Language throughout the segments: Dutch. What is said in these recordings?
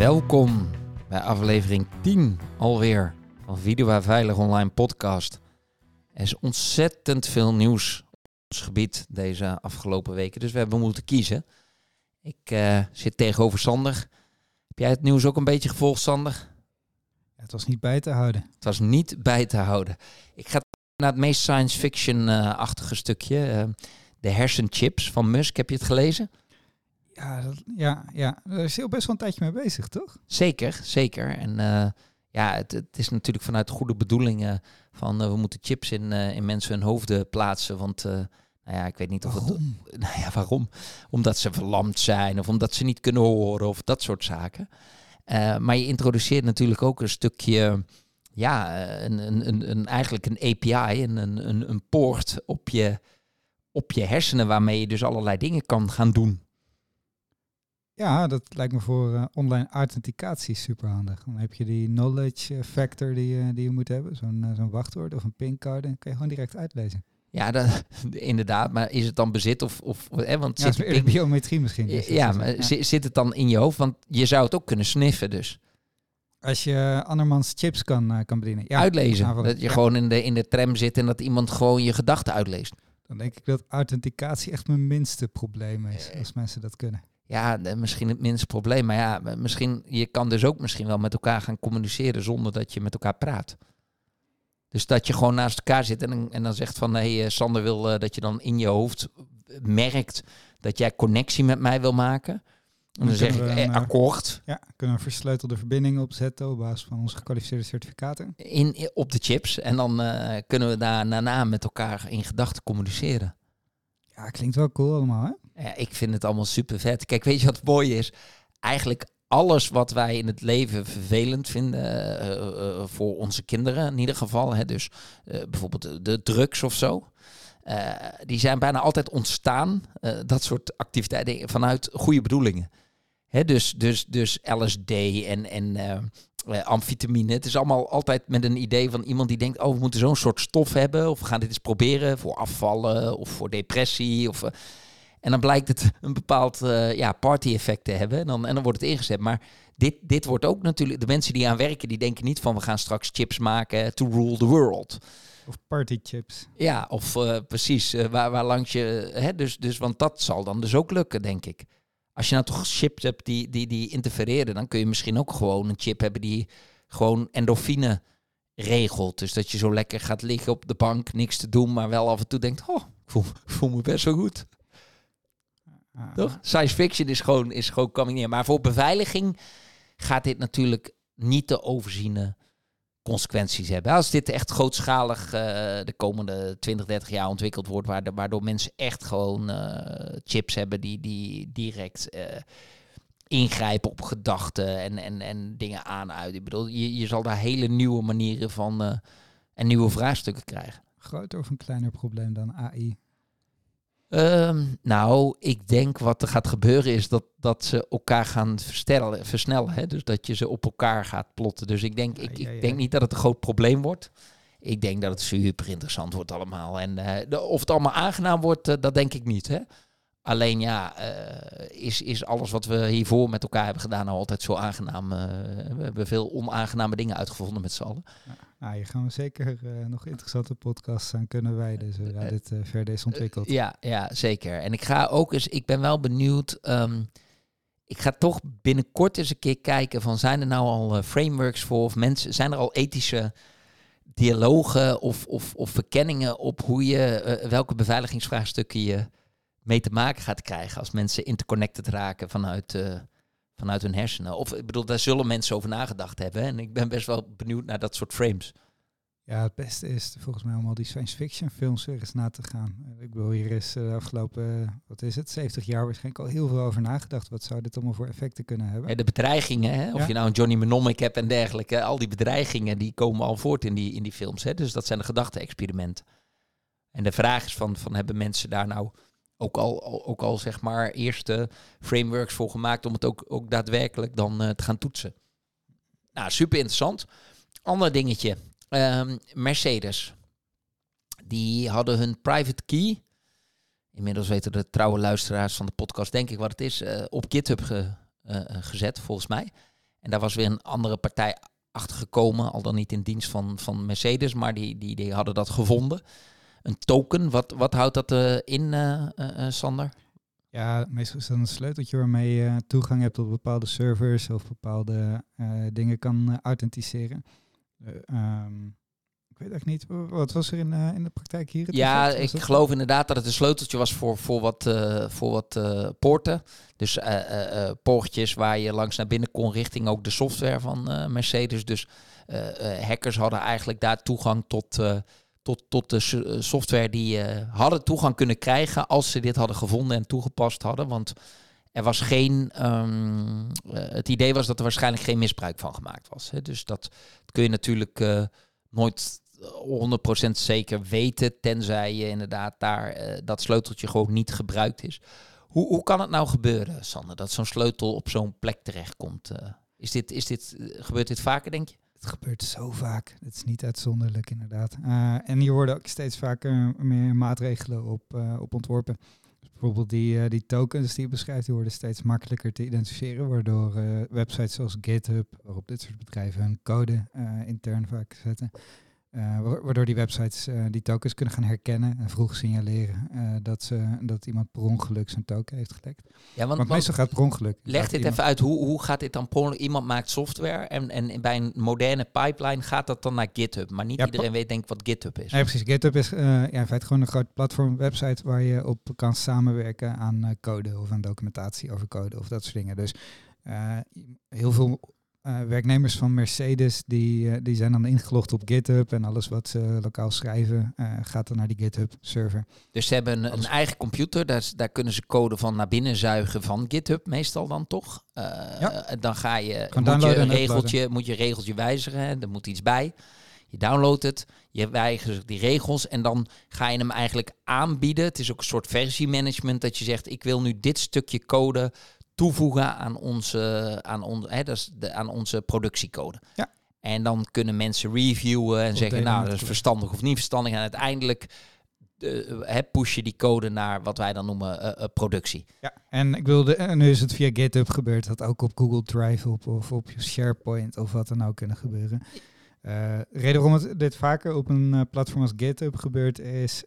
Welkom bij aflevering 10 alweer van Video Veilig Online podcast. Er is ontzettend veel nieuws op ons gebied deze afgelopen weken, dus we hebben moeten kiezen. Ik eh, zit tegenover Sander. Heb jij het nieuws ook een beetje gevolgd, Sander? het was niet bij te houden. Het was niet bij te houden. Ik ga naar het meest science fiction-achtige stukje. Uh, de hersenchips van Musk. Heb je het gelezen? Ja, dat, ja, ja, daar is heel best wel een tijdje mee bezig, toch? Zeker, zeker. En uh, ja, het, het, is natuurlijk vanuit goede bedoelingen van uh, we moeten chips in, uh, in mensen hun hoofden plaatsen. Want nou ja, ik weet niet of waarom? het. Nou ja, waarom? Omdat ze verlamd zijn of omdat ze niet kunnen horen of dat soort zaken. maar je introduceert natuurlijk ook een stukje ja, een, een, een, een, eigenlijk een API, een, een, een poort op je, op je hersenen waarmee je dus allerlei dingen kan gaan doen. Ja, dat lijkt me voor uh, online authenticatie super handig. Dan heb je die knowledge factor die, uh, die je moet hebben, zo'n uh, zo'n wachtwoord of een pincode, dan kun je gewoon direct uitlezen. Ja, dat, inderdaad. Maar is het dan bezit of... of hè, want ja, zit pin... biometrie misschien. Dus ja, maar ja. zit het dan in je hoofd? Want je zou het ook kunnen sniffen dus. Als je andermans chips kan, kan bedienen. Ja, Uitlezen. Dat je ja. gewoon in de, in de tram zit en dat iemand gewoon je gedachten uitleest. Dan denk ik dat authenticatie echt mijn minste probleem is, als mensen dat kunnen. Ja, misschien het minste probleem. Maar ja, misschien, je kan dus ook misschien wel met elkaar gaan communiceren zonder dat je met elkaar praat. Dus dat je gewoon naast elkaar zit en, en dan zegt van... hé, hey, Sander wil uh, dat je dan in je hoofd merkt dat jij connectie met mij wil maken. En dan, dan zeg ik, een, eh, akkoord. Ja, kunnen we versleutelde verbindingen opzetten op basis van onze gekwalificeerde certificaten. In, op de chips. En dan uh, kunnen we daar daarna met elkaar in gedachten communiceren. Ja, klinkt wel cool allemaal, hè? Ja, ik vind het allemaal super vet. Kijk, weet je wat mooi is? Eigenlijk alles wat wij in het leven vervelend vinden uh, uh, voor onze kinderen in ieder geval. Hè, dus uh, bijvoorbeeld de drugs of zo. die zijn bijna altijd ontstaan, dat soort activiteiten, vanuit goede bedoelingen. Hè, dus, dus, dus LSD en, en amfetamine. Het is allemaal altijd met een idee van iemand die denkt... oh, we moeten zo'n soort stof hebben... of we gaan dit eens proberen voor afvallen of voor depressie... of en dan blijkt het een bepaald uh, ja, party-effect te hebben. En dan, en dan wordt het ingezet. Maar dit, dit wordt ook natuurlijk... De mensen die aan werken, die denken niet van... we gaan straks chips maken to rule the world. Of partychips. Ja, of uh, precies. Uh, waar, waar langs je... Hè, dus, dus, want dat zal dan dus ook lukken, denk ik. Als je nou toch chips hebt die, die, die interfereren... dan kun je misschien ook gewoon een chip hebben die gewoon endorfine regelt. Dus dat je zo lekker gaat liggen op de bank, niks te doen... maar wel af en toe denkt... oh, ik voel, voel me best wel goed. Ah. Toch? Science fiction is gewoon, is gewoon coming neer. Maar voor beveiliging gaat dit natuurlijk niet te overziene consequenties hebben. Als dit echt grootschalig uh, de komende 20, 30 jaar ontwikkeld wordt, waardoor, waardoor mensen echt gewoon uh, chips hebben die, die direct uh, ingrijpen op gedachten en, en, en dingen aanuiten. Ik bedoel, je, je zal daar hele nieuwe manieren van en nieuwe vraagstukken krijgen. Groter of een kleiner probleem dan AI? Um, nou, ik denk wat er gaat gebeuren is dat, dat ze elkaar gaan versnellen. versnellen hè? Dus dat je ze op elkaar gaat plotten. Dus ik denk, ik, ik denk niet dat het een groot probleem wordt. Ik denk dat het super interessant wordt allemaal. En uh, of het allemaal aangenaam wordt, uh, dat denk ik niet. Hè? Alleen ja, uh, is, is alles wat we hiervoor met elkaar hebben gedaan nou altijd zo aangenaam? we hebben veel onaangename dingen uitgevonden met z'n allen. Ja. Nou, hier gaan we zeker uh, nog interessante podcasts aan kunnen wijden, zodra dit verder is ontwikkeld. ja, ja, zeker. En ik ga ook eens, ik ben wel benieuwd, um, ik ga toch binnenkort eens een keer kijken van zijn er nou al frameworks voor of mensen, zijn er al ethische dialogen of, of, of verkenningen op hoe je, welke beveiligingsvraagstukken je mee te maken gaat krijgen als mensen interconnected raken vanuit vanuit hun hersenen. Of ik bedoel, daar zullen mensen over nagedacht hebben. En ik ben best wel benieuwd naar dat soort frames. Ja, het beste is volgens mij om al die science fiction films weer eens na te gaan. Ik bedoel, hier is de afgelopen, wat is het, 70 jaar waarschijnlijk al heel veel over nagedacht. Wat zou dit allemaal voor effecten kunnen hebben? Ja, de bedreigingen, hè? of ja. je nou een Johnny Mnemonic hebt en dergelijke. Al die bedreigingen, die komen al voort in die, in die films. Hè? Dus dat zijn de gedachte-experimenten. En de vraag is van, van hebben mensen daar nou ook al, ook al zeg maar eerste frameworks voor gemaakt om het ook, ook daadwerkelijk dan uh, te gaan toetsen. Nou, super interessant. Ander dingetje. Um, Mercedes. Die hadden hun private key. Inmiddels weten de trouwe luisteraars van de podcast, denk ik wat het is, uh, op GitHub ge, uh, gezet, volgens mij. En daar was weer een andere partij achter gekomen, al dan niet in dienst van, van Mercedes, maar die, die, die hadden dat gevonden. Een token, wat, wat houdt dat uh, in, uh, uh, Sander? Ja, meestal is dat een sleuteltje waarmee je toegang hebt tot bepaalde servers of bepaalde dingen kan authenticeren. Um, weet echt niet. Wat was er in, in de praktijk hier? Ja, ik geloof inderdaad dat het een sleuteltje was voor, voor wat, voor wat poorten. Dus poortjes waar je langs naar binnen kon richting ook de software van Mercedes. Dus hackers hadden eigenlijk daar toegang tot, tot, tot de software die hadden toegang kunnen krijgen als ze dit hadden gevonden en toegepast hadden. Want er was geen. Um, het idee was dat er waarschijnlijk geen misbruik van gemaakt was. Hè. Dus dat, kun je natuurlijk nooit 100% zeker weten, tenzij je inderdaad daar dat sleuteltje gewoon niet gebruikt is. Hoe, hoe kan het nou gebeuren, Sander, dat zo'n sleutel op zo'n plek terechtkomt? Is dit, is dit, gebeurt dit vaker, denk je? Het gebeurt zo vaak. Het is niet uitzonderlijk, inderdaad. en hier worden ook steeds vaker meer maatregelen op, op ontworpen. Dus bijvoorbeeld die, die tokens die je beschrijft, die worden steeds makkelijker te identificeren, waardoor websites zoals GitHub, waarop dit soort bedrijven hun code intern vaak zetten, uh, waardoor die websites uh, die tokens kunnen gaan herkennen en vroeg signaleren uh, dat, ze, dat iemand per ongeluk zijn token heeft gelekt. Ja, want, want meestal gaat per ongeluk. Leg dit even uit, hoe, hoe gaat dit dan per ongeluk? Iemand maakt software en, en bij een moderne pipeline gaat dat dan naar GitHub. Maar niet ja, iedereen weet denk ik wat GitHub is. Nee, precies. GitHub is ja, in feite gewoon een groot platform, website waar je op kan samenwerken aan code of aan documentatie over code of dat soort dingen. Dus heel veel uh, werknemers van Mercedes die, uh, die zijn dan ingelogd op GitHub en alles wat ze lokaal schrijven uh, gaat dan naar die GitHub server. Dus ze hebben een, een eigen computer, daar, daar kunnen ze code van naar binnen zuigen van GitHub meestal dan toch? Ja. Dan ga je, moet je, een regeltje, moet je regeltje wijzigen, er moet iets bij. Je downloadt het, je wijzigt die regels en dan ga je hem eigenlijk aanbieden. Het is ook een soort versiemanagement dat je zegt, ik wil nu dit stukje code toevoegen aan onze, aan on, hè, dat is de, aan onze productiecode. Ja. En dan kunnen mensen reviewen en zeggen, nou, dat is verstandig of niet verstandig. En uiteindelijk uh, push je die code naar wat wij dan noemen uh, uh, productie. Ja, en ik wilde, en nu is het via GitHub gebeurd, dat ook op Google Drive op, of op SharePoint of wat dan ook kunnen gebeuren. reden waarom het dit vaker op een platform als GitHub gebeurt, is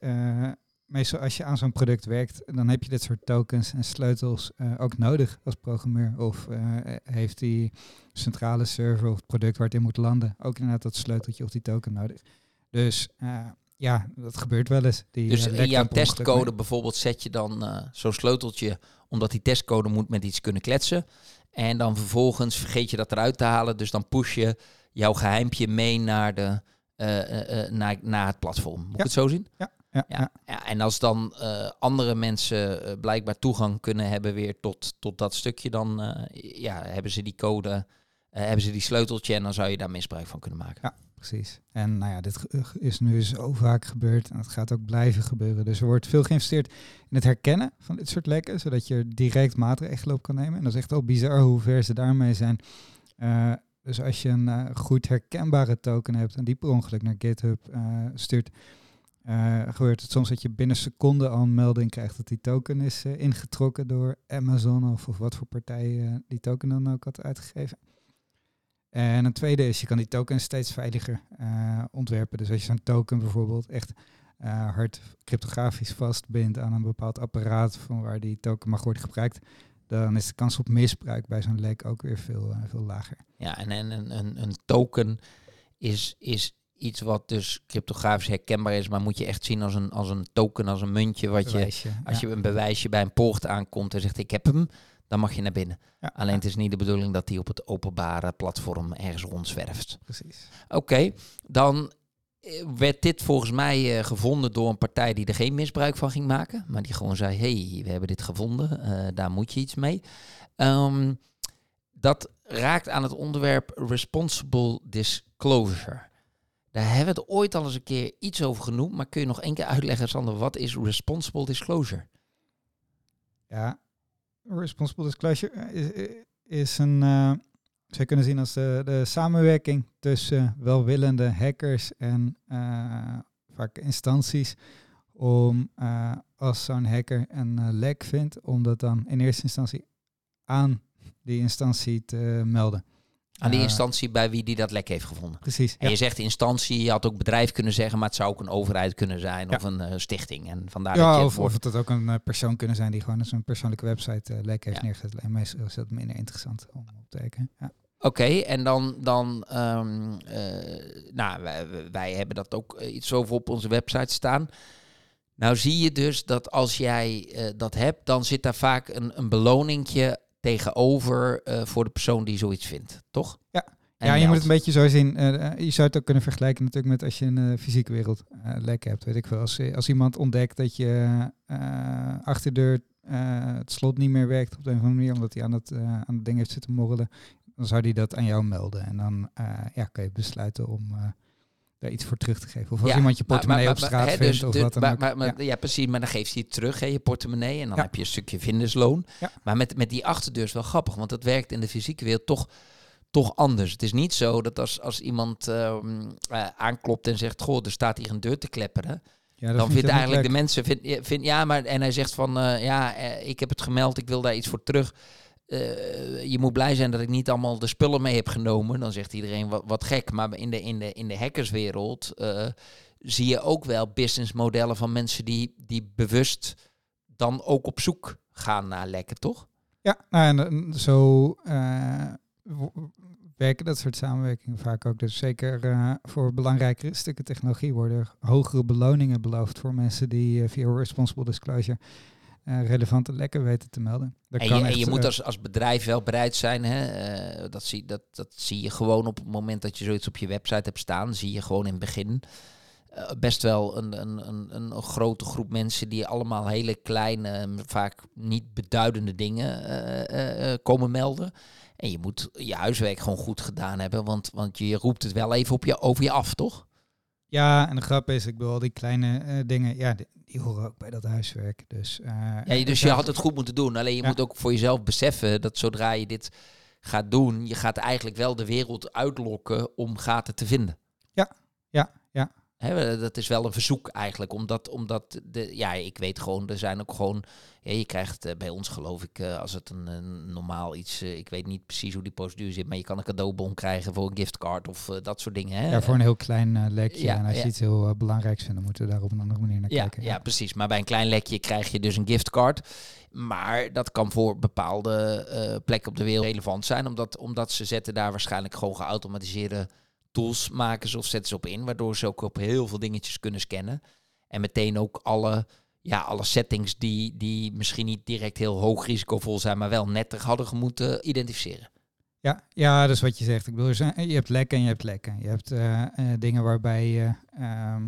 meestal als je aan zo'n product werkt, dan heb je dit soort tokens en sleutels uh, ook nodig als programmeur. Of uh, heeft die centrale server of product waar het in moet landen ook inderdaad dat sleuteltje of die token nodig. Dus uh, ja, dat gebeurt wel eens. Die, dus in jouw testcode bijvoorbeeld zet je dan zo'n sleuteltje, omdat die testcode moet met iets kunnen kletsen. En dan vervolgens vergeet je dat eruit te halen. Dus dan push je jouw geheimpje mee naar, de, naar, naar het platform. Moet ja. ik het zo zien? Ja ja, ja. ja, en als dan uh, andere mensen uh, blijkbaar toegang kunnen hebben weer tot, tot dat stukje, dan uh, ja, hebben ze die code, hebben ze die sleuteltje en dan zou je daar misbruik van kunnen maken. Ja, precies. En nou ja, dit is nu zo vaak gebeurd en het gaat ook blijven gebeuren. Dus er wordt veel geïnvesteerd in het herkennen van dit soort lekken, zodat je direct maatregelen op kan nemen. En dat is echt wel bizar hoe ver ze daarmee zijn. dus als je een goed herkenbare token hebt en die per ongeluk naar GitHub stuurt, uh, gebeurt het soms dat je binnen seconden al een melding krijgt dat die token is uh, ingetrokken door Amazon of, of wat voor partij die token dan ook had uitgegeven. En een tweede is, je kan die token steeds veiliger ontwerpen. Dus als je zo'n token bijvoorbeeld echt hard cryptografisch vastbindt aan een bepaald apparaat van waar die token mag worden gebruikt, dan is de kans op misbruik bij zo'n lek ook weer veel, veel lager. Ja, en, en een, een, een token is, is iets wat dus cryptografisch herkenbaar is, maar moet je echt zien als een, als een token, als een muntje. Wat je, als je een bewijsje bij een poort aankomt en zegt ik heb hem, dan mag je naar binnen. Alleen het is niet de bedoeling dat die op het openbare platform ergens rondzwerft. Precies. Oké, dan eh, werd dit volgens mij uh, gevonden door een partij die er geen misbruik van ging maken. Maar die gewoon zei, hey, we hebben dit gevonden, uh, daar moet je iets mee. Um, dat raakt aan het onderwerp responsible disclosure. Daar hebben we het ooit al eens een keer iets over genoemd. Maar kun je nog één keer uitleggen, Sander, wat is responsible disclosure? Ja, responsible disclosure is, is een, uh, zou kunnen zien als de, samenwerking tussen welwillende hackers en vaak instanties om als zo'n hacker een lek vindt, om dat dan in eerste instantie aan die instantie te melden. Aan die Eh, instantie bij wie die dat lek heeft gevonden. Precies. En Ja. je zegt instantie, je had ook bedrijf kunnen zeggen, maar het zou ook een overheid kunnen zijn Ja. of een eh, stichting. En vandaar dat Ja, je het of, of het ook een eh, persoon kunnen zijn die gewoon zo'n persoonlijke website lek heeft neergezet. En meestal is dat minder interessant om op te kijken. Ja. Oké, en dan, dan ehm, eh, nou, wij, wij hebben dat ook iets over op onze website staan. Nou zie je dus dat als jij dat hebt, dan zit daar vaak een, een beloningje tegenover eh, voor de persoon die zoiets vindt, toch? Ja. En ja, je moet het een beetje zo zien. eh, eh, je zou het ook kunnen vergelijken natuurlijk met als je de fysieke wereld lek hebt. Weet ik veel. Als, als iemand ontdekt dat je achterdeur het slot niet meer werkt op de een of andere manier, omdat hij aan het, aan het ding heeft zitten morrelen, dan zou hij dat aan jou melden. En dan ja, kan je besluiten om daar iets voor terug te geven. Of als Ja, iemand je maar- portemonnee maar- op straat hè, vindt dus- of wat dan maar, ook. maar- ja. ja. precies. Maar dan geeft hij het terug, hè, je portemonnee. En dan Ja. heb je een stukje vindesloon. Ja. Maar met, met die achterdeur is wel grappig, want dat werkt in de fysieke wereld toch, toch anders. Het is niet zo dat als, als iemand ehm, eh, aanklopt en zegt, goh, er staat hier een deur te klepperen. Ja, dan vind vindt eigenlijk de mensen, vind, ja, vind, ja, maar en hij zegt van, eh, ja, eh, ik heb het gemeld, ik wil daar iets voor terug. Eh, je moet blij zijn dat ik niet allemaal de spullen mee heb genomen. Dan zegt iedereen wat, gek. Maar in de, in de, in de hackerswereld eh, zie je ook wel businessmodellen van mensen die, die bewust dan ook op zoek gaan naar lekken, toch? Ja, nou, en zo eh, werken dat soort samenwerkingen vaak ook. Dus zeker voor belangrijkere stukken technologie worden er hogere beloningen beloofd voor mensen die via responsible disclosure eh, relevante lekken weten te melden. Dat En kan je, en echt, je moet eh, als, als bedrijf wel bereid zijn. Hè? eh, dat, zie, dat, dat zie je gewoon op het moment dat je zoiets op je website hebt staan. Zie je gewoon in het begin best wel een, een, een, een grote groep mensen die allemaal hele kleine, vaak niet beduidende dingen komen melden. En je moet je huiswerk gewoon goed gedaan hebben, want, want je roept het wel even op je, over je af, toch? Ja, en de grap is, ik bedoel, al die kleine eh, dingen, ja, die, die horen ook bij dat huiswerk. Dus, eh, Ja, je- dus je had het goed moeten doen. Alleen je Ja. moet ook voor jezelf beseffen dat zodra je dit gaat doen, je gaat eigenlijk wel de wereld uitlokken om gaten te vinden. Ja, ja, dat is wel een verzoek eigenlijk, omdat, omdat de, ja, ik weet gewoon, er zijn ook gewoon, ja, je krijgt eh, bij ons geloof ik, eh, als het een, een normaal iets, eh, ik weet niet precies hoe die procedure zit, maar je kan een cadeaubon krijgen voor een giftcard of dat soort dingen. Hè? ja, voor een heel klein lekje. Ja, en als ja. je iets heel belangrijks vindt, dan moeten we daar op een andere manier naar Ja, kijken. ja, precies. Maar bij een klein lekje krijg je dus een giftcard. Maar dat kan voor bepaalde plekken op de wereld relevant zijn. Omdat, omdat ze zetten daar waarschijnlijk gewoon geautomatiseerde tools maken ze of zetten ze op in. Waardoor ze ook op heel veel dingetjes kunnen scannen. En meteen ook alle, ja, alle settings die, die misschien niet direct heel hoog risicovol zijn. Maar wel netter hadden moeten identificeren. Ja, ja, dat is wat je zegt. Ik bedoel, je hebt lekken en je hebt lekken. Je hebt eh, eh, dingen waarbij je, ehm,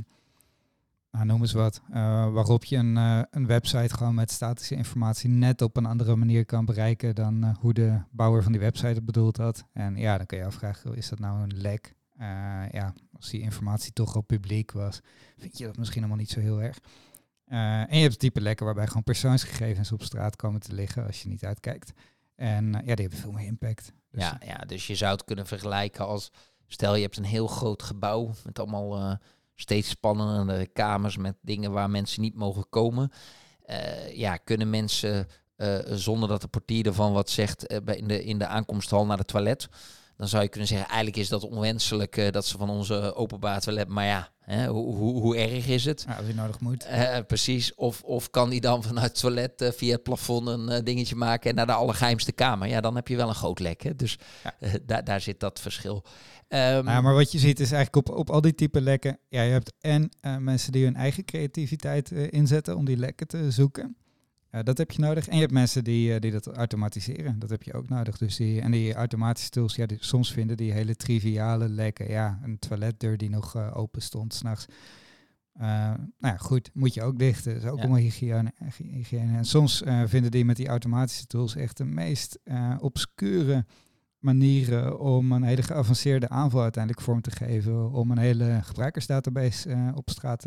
nou, noem eens wat, eh, waarop je een, een website gewoon met statische informatie net op een andere manier kan bereiken dan hoe de bouwer van die website het bedoeld had. En ja, dan kun je afvragen, is dat nou een lek? Eh, ja, als die informatie toch al publiek was, vind je dat misschien helemaal niet zo heel erg. Eh, en je hebt type lekken waarbij gewoon persoonsgegevens op straat komen te liggen als je niet uitkijkt. En eh, ja, die hebben veel meer impact. Dus, Ja, ja, dus je zou het kunnen vergelijken als... Stel, je hebt een heel groot gebouw met allemaal steeds spannende kamers met dingen waar mensen niet mogen komen. Ja, kunnen mensen, zonder dat de portier ervan wat zegt, in, de, in de aankomsthal naar het toilet... Dan zou je kunnen zeggen, eigenlijk is dat onwenselijk eh, dat ze van onze openbaar toilet... Maar ja, hè, hoe, hoe, hoe erg is het? Ja, als je nodig moet. Eh, precies. Of, of kan die dan vanuit het toilet eh, via het plafond een eh, dingetje maken en naar de allergeheimste kamer? Ja, dan heb je wel een groot lek. Hè? Dus Ja. eh, daar, daar zit dat verschil. Ehm, Ja, maar wat je ziet is eigenlijk op, op al die type lekken. Ja, je hebt en eh, mensen die hun eigen creativiteit eh, inzetten om die lekken te zoeken. Eh, dat heb je nodig. En je hebt mensen die, eh, die dat automatiseren. Dat heb je ook nodig. Dus die, en die automatische tools, ja, die, soms vinden die hele triviale lekken. Ja, een toiletdeur die nog eh, open stond s'nachts. Nou ja, goed, moet je ook dichten. Dat is ook Ja. allemaal hygiëne, hy- hygiëne. En soms vinden die met die automatische tools echt de meest obscure manieren om een hele geavanceerde aanval uiteindelijk vorm te geven. Om een hele gebruikersdatabase op straat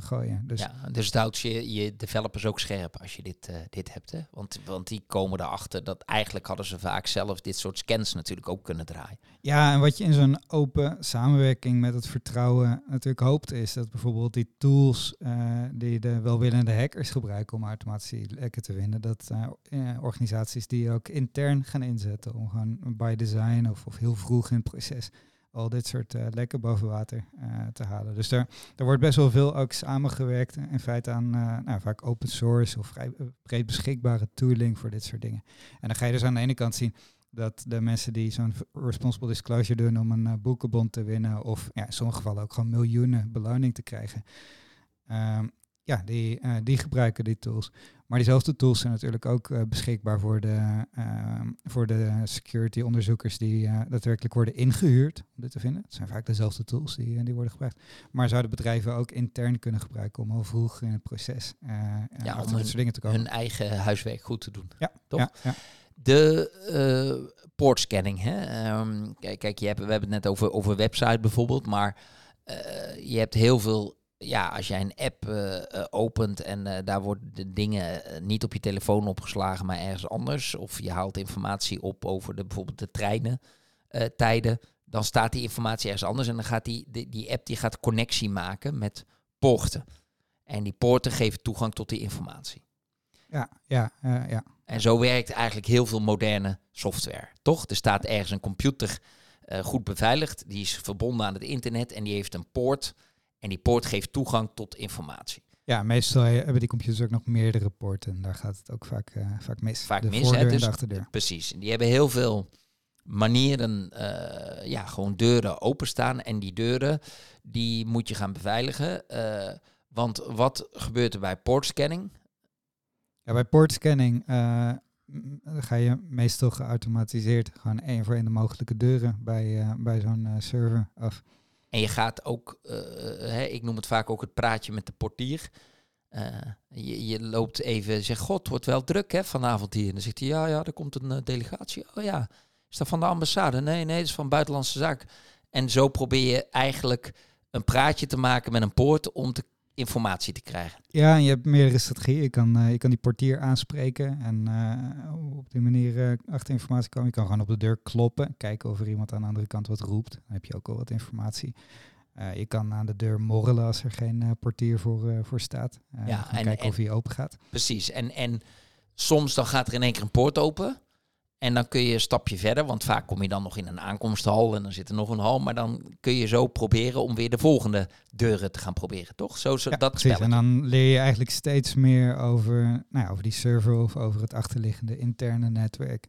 te gooien. Dus ja, dus het houdt je, je developers ook scherp als je dit, eh, dit hebt. Hè? Want, want die komen erachter dat eigenlijk hadden ze vaak zelf dit soort scans natuurlijk ook kunnen draaien. Ja, en wat je in zo'n open samenwerking met het vertrouwen natuurlijk hoopt, is dat bijvoorbeeld die tools eh, die de welwillende hackers gebruiken om automatisch lekker te winnen, dat uh, organisaties die ook intern gaan inzetten om gewoon by design of, of heel vroeg in het proces al dit soort uh, lekken boven water te halen. Dus daar, daar wordt best wel veel ook samengewerkt in feite aan nou, vaak open source of vrij breed beschikbare tooling voor dit soort dingen. En dan ga je dus aan de ene kant zien dat de mensen die zo'n responsible disclosure doen om een boekenbond te winnen, of ja, in sommige gevallen ook gewoon miljoenen beloning te krijgen, um, ja, die, uh, die gebruiken die tools. Maar diezelfde tools zijn natuurlijk ook uh, beschikbaar voor de, uh, voor de security onderzoekers die daadwerkelijk worden ingehuurd om dit te vinden. Het zijn vaak dezelfde tools die, die worden gebruikt. Maar zouden bedrijven ook intern kunnen gebruiken om al vroeg in het proces ja, om hun, dingen te komen. hun eigen huiswerk goed te doen. Ja, toch? Ja, ja. De poortscanning. Hè? Um, kijk, kijk je hebt, we hebben het net over, over website bijvoorbeeld, maar je hebt heel veel. Ja, als jij een app uh, opent en daar worden de dingen niet op je telefoon opgeslagen, maar ergens anders. Of je haalt informatie op over de, bijvoorbeeld de treinen tijden. Dan staat die informatie ergens anders en dan gaat die, die, die app die gaat connectie maken met poorten. En die poorten geven toegang tot die informatie. Ja, ja, ja. En zo werkt eigenlijk heel veel moderne software, toch? Er staat ergens een computer goed beveiligd, die is verbonden aan het internet en die heeft een poort. En die poort geeft toegang tot informatie. Ja, meestal hebben die computers ook nog meerdere poorten. Daar gaat het ook vaak, uh, vaak mis. Vaak de mis, hè, dus, de achterdeur. Precies. Die hebben heel veel manieren, uh, ja, gewoon deuren openstaan. En die deuren, die moet je gaan beveiligen. want wat gebeurt er bij poortscanning? Ja, bij poortscanning ga je meestal geautomatiseerd gewoon één voor één de mogelijke deuren bij, bij zo'n server af. En je gaat ook, hè, ik noem het vaak ook het praatje met de portier. Je, je, loopt even, zegt, god, het wordt wel druk hè, vanavond hier. En dan zegt hij, ja, ja, er komt een delegatie. Oh ja, is dat van de ambassade? Nee, nee, dat is van Buitenlandse Zaak. En zo probeer je eigenlijk een praatje te maken met een poort om te informatie te krijgen. Ja, en je hebt meerdere strategieën. Je kan, uh, je kan die portier aanspreken en uh, op die manier uh, achter informatie komen. Je kan gewoon op de deur kloppen, kijken of er iemand aan de andere kant wat roept. Dan heb je ook al wat informatie. je kan aan de deur morrelen als er geen portier voor, voor staat. ja, en kijken en, of hij open gaat. Precies. En, en soms dan gaat er in één keer een poort open. En dan kun je een stapje verder, want vaak kom je dan nog in een aankomsthal en dan zit er nog een hal. Maar dan kun je zo proberen om weer de volgende deuren te gaan proberen, toch? Zo, zo ja, dat precies. En dan leer je eigenlijk steeds meer over, nou ja, over die server of over het achterliggende interne netwerk.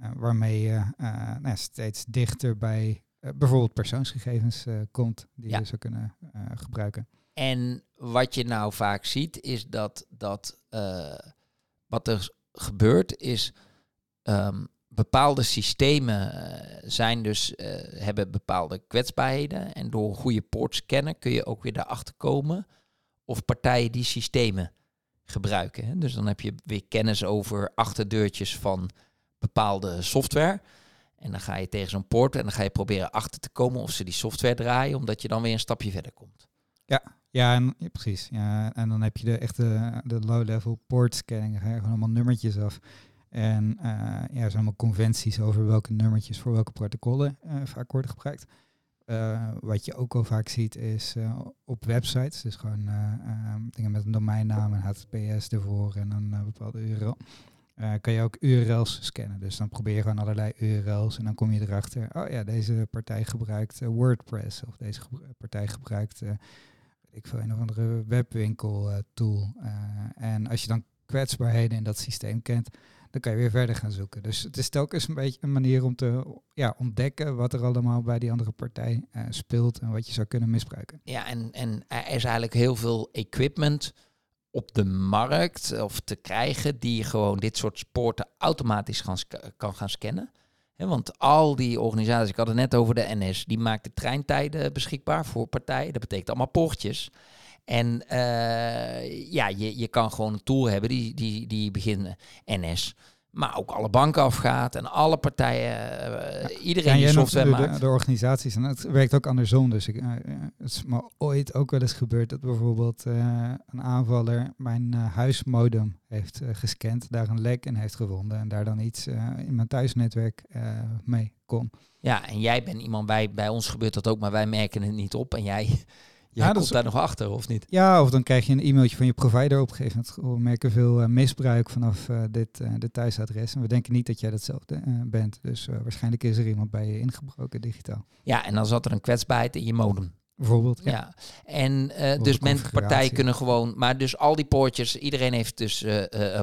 Uh, waarmee je uh, nou, steeds dichter bij uh, bijvoorbeeld persoonsgegevens komt die ja. je zou kunnen gebruiken. En wat je nou vaak ziet is dat, dat wat er gebeurt is Um, bepaalde systemen uh, zijn dus, uh, hebben bepaalde kwetsbaarheden. En door goede poort scannen kun je ook weer daarachter komen of partijen die systemen gebruiken. Dus dan heb je weer kennis over achterdeurtjes van bepaalde software. En dan ga je tegen zo'n poort en dan ga je proberen achter te komen of ze die software draaien, omdat je dan weer een stapje verder komt. Ja, ja, en, precies. Ja, en dan heb je de echte de low-level port scanning. Dan ga je gewoon allemaal nummertjes af. En uh, ja, er zijn allemaal conventies over welke nummertjes voor welke protocollen uh, vaak worden gebruikt. Uh, wat je ook wel vaak ziet is op websites, dus gewoon dingen met een domeinnaam en HTTPS ervoor en een bepaalde URL. kan je ook URL's scannen. Dus dan probeer je gewoon allerlei URL's en dan kom je erachter, oh ja, deze partij gebruikt WordPress of deze partij gebruikt, ik veel, een of andere webwinkel tool. en als je dan kwetsbaarheden in dat systeem kent, dan kan je weer verder gaan zoeken. Dus het is telkens een beetje een manier om te ja, ontdekken wat er allemaal bij die andere partij uh, speelt en wat je zou kunnen misbruiken. Ja, en, en er is eigenlijk heel veel equipment op de markt of te krijgen die gewoon dit soort sporten automatisch gaan kan gaan scannen. want al die organisaties, ik had het net over de NS, die maakt de treintijden beschikbaar voor partijen. Dat betekent allemaal poortjes. En uh, ja, je, je kan gewoon een tool hebben die, die, die beginnen NS maar ook alle banken afgaat en alle partijen, uh, iedereen die software maakt. De, de organisaties. En het werkt ook andersom. Dus ik, eh, eh, het is me ooit ook wel eens gebeurd dat bijvoorbeeld eh, een aanvaller mijn eh, huismodem heeft eh, gescand, daar een lek in heeft gevonden en daar dan iets eh, in mijn thuisnetwerk eh, mee kon. Ja, en jij bent iemand, bij, bij ons gebeurt dat ook, maar wij merken het niet op. En jij, jij Ja, komt is- daar nog achter, of niet? Ja, of dan krijg je een e-mailtje van je provider opgegeven. We merken veel eh, misbruik vanaf eh, dit, eh, dit thuisadres. En we denken niet dat jij datzelfde bent. Dus waarschijnlijk is er iemand bij je ingebroken digitaal. Ja, en dan zat er een kwetsbaarheid in je modem. Bijvoorbeeld. Ja. Ja. En dus de men, configuratie. partijen kunnen gewoon, maar dus al die poortjes, iedereen heeft dus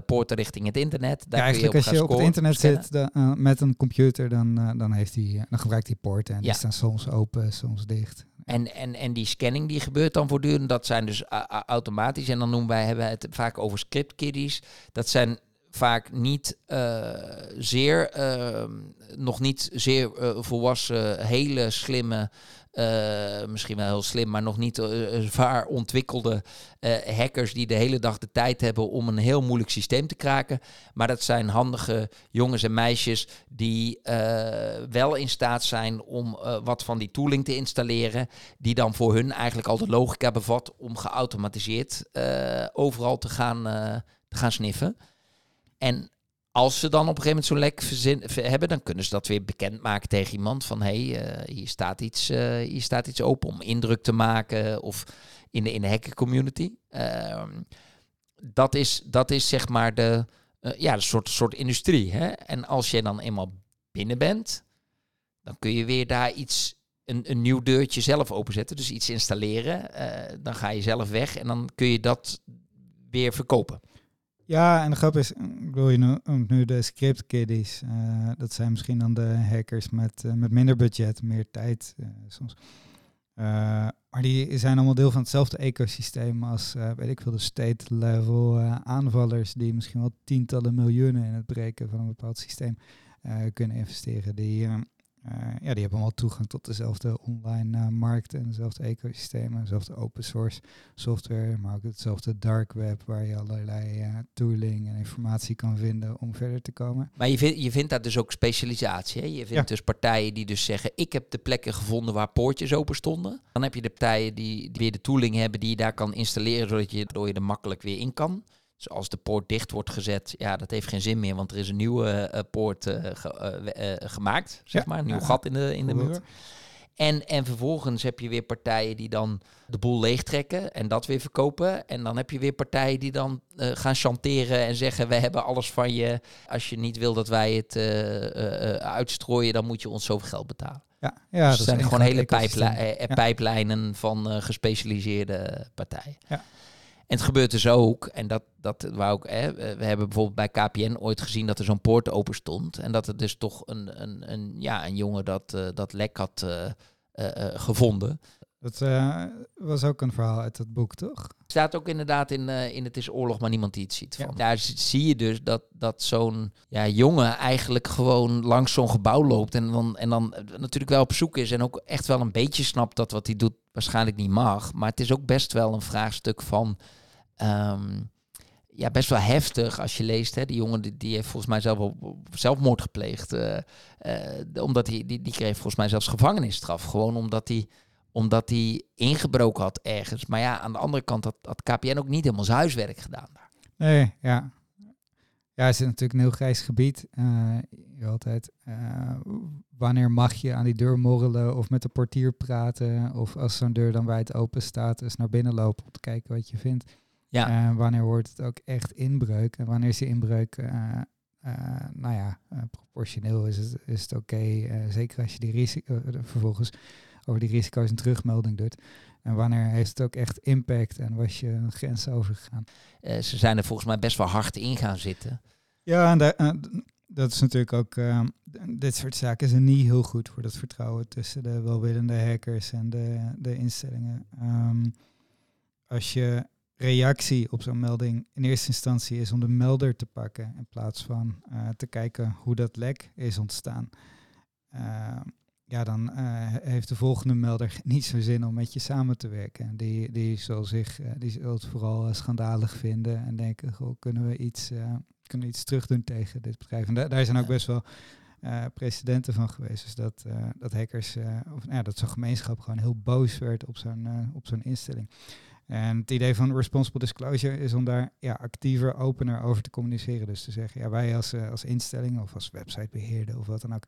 poorten richting het internet. Daar Ja, kun je eigenlijk als je op het internet scannen. zit dan, met een computer, dan, dan, heeft die, dan gebruikt hij poorten. En Ja. die staan soms open, soms dicht. En, en, en die scanning die gebeurt dan voortdurend, dat zijn dus automatisch. En dan noemen wij hebben het vaak over script kiddies. Dat zijn vaak niet eh, zeer, eh, nog niet zeer eh, volwassen, hele slimme, eh, misschien wel heel slim, maar nog niet eh, zwaar ontwikkelde eh, hackers die de hele dag de tijd hebben om een heel moeilijk systeem te kraken. Maar dat zijn handige jongens en meisjes die eh, wel in staat zijn om eh, wat van die tooling te installeren, die dan voor hun eigenlijk al de logica bevat om geautomatiseerd eh, overal te gaan, eh, te gaan sniffen. En als ze dan op een gegeven moment zo'n lek verzin, ver- hebben, dan kunnen ze dat weer bekendmaken tegen iemand van hé, hey, eh, hier, staat iets, eh, hier staat iets open om indruk te maken of in de, in de hacker community. Ehm, dat, is, dat is zeg maar de, eh, ja, de soort, soort industrie. Hè? En als je dan eenmaal binnen bent, dan kun je weer daar iets, een, een nieuw deurtje zelf openzetten. Dus iets installeren. dan ga je zelf weg en dan kun je dat weer verkopen. Ja, en de grap is, ik bedoel, je no- noemt nu de script kiddies. eh, dat zijn misschien dan de hackers met, eh, met minder budget, meer tijd eh, soms. Maar die zijn allemaal deel van hetzelfde ecosysteem als, weet ik veel, de state level eh, aanvallers die misschien wel tientallen miljoenen in het breken van een bepaald systeem kunnen investeren. Die, eh, eh, ja, die hebben allemaal toegang tot dezelfde online eh, markt en dezelfde ecosystemen, dezelfde open source software, maar ook hetzelfde dark web waar je allerlei eh, tooling en informatie kan vinden om verder te komen. Maar je, vindt je vindt daar dus ook specialisatie. Hè? Je vindt Ja. dus partijen die dus zeggen... ik heb de plekken gevonden waar poortjes open stonden. Dan heb je de partijen die, die weer de tooling hebben... die je daar kan installeren... zodat je, waardoor je er makkelijk weer in kan. Dus als de poort dicht wordt gezet... ja, dat heeft geen zin meer... want er is een nieuwe eh, poort eh, ge- eh, gemaakt. Zeg Ja. maar, een nieuw Ja. gat in de, in de muur. En, en vervolgens heb je weer partijen die dan de boel leegtrekken en dat weer verkopen. En dan heb je weer partijen die dan gaan chanteren en zeggen: We hebben alles van je. Als je niet wil dat wij het uitstrooien, dan moet je ons zoveel geld betalen. Ja, ja dus dat zijn gewoon hele pijpli- pijplijnen van gespecialiseerde partijen. Ja. En het gebeurt dus ook, en dat, dat wou ook, hè, we hebben bijvoorbeeld bij KPN ooit gezien dat er zo'n poort open stond. En dat er dus toch een, een, een, ja, een jongen dat, eh, dat lek had eh, eh, gevonden. Dat was ook een verhaal uit dat boek, toch? staat ook inderdaad in, in Het is oorlog, maar niemand die het ziet. Ja. Van. Daar zie je dus dat, dat zo'n ja, jongen eigenlijk gewoon langs zo'n gebouw loopt. En dan, en dan natuurlijk wel op zoek is. En ook echt wel een beetje snapt dat wat hij doet waarschijnlijk niet mag. Maar het is ook best wel een vraagstuk van... ehm, ja, best wel heftig als je leest. Hè, die jongen die, die heeft volgens mij zelf op, zelfmoord gepleegd. eh, eh, omdat hij, die, die kreeg volgens mij zelfs gevangenisstraf. Gewoon omdat hij omdat hij ingebroken had ergens. Maar ja, aan de andere kant had, had KPN ook niet helemaal zijn huiswerk gedaan. daar. Nee, ja. Ja, het is natuurlijk een heel grijs gebied. Eh, altijd, wanneer mag je aan die deur morrelen of met de portier praten? Of als zo'n deur dan wijd open staat, eens naar binnen lopen om te kijken wat je vindt. Ja. En wanneer wordt het ook echt inbreuk? En wanneer is die inbreuk, eh, eh, nou ja, eh, proportioneel is het, is het oké. eh, zeker als je die risico, eh, vervolgens over die risico's een terugmelding doet. En wanneer heeft het ook echt impact en was je een grens overgegaan? Eh, ze zijn er volgens mij best wel hard in gaan zitten. Ja, en eh, dat is natuurlijk ook, eh, dit soort zaken zijn niet heel goed voor dat vertrouwen tussen de welwillende hackers en de, de instellingen. Ehm, als je reactie op zo'n melding in eerste instantie is om de melder te pakken in plaats van eh, te kijken hoe dat lek is ontstaan. Ehm, ja, dan eh, heeft de volgende melder niet zo'n zin om met je samen te werken. Die, die zal zich, eh, die zal het vooral schandalig vinden en denken, goh, kunnen we iets, kunnen iets terugdoen tegen dit bedrijf. En daar zijn ook best wel uh, precedenten van geweest. Dus dat, uh, dat hackers, uh, of nou ja, dat zo'n gemeenschap gewoon heel boos werd op zo'n op zo'n instelling. En het idee van responsible disclosure is om daar ja, actiever, opener over te communiceren. Dus te zeggen, ja, wij als, als instelling of als websitebeheerder of wat dan ook,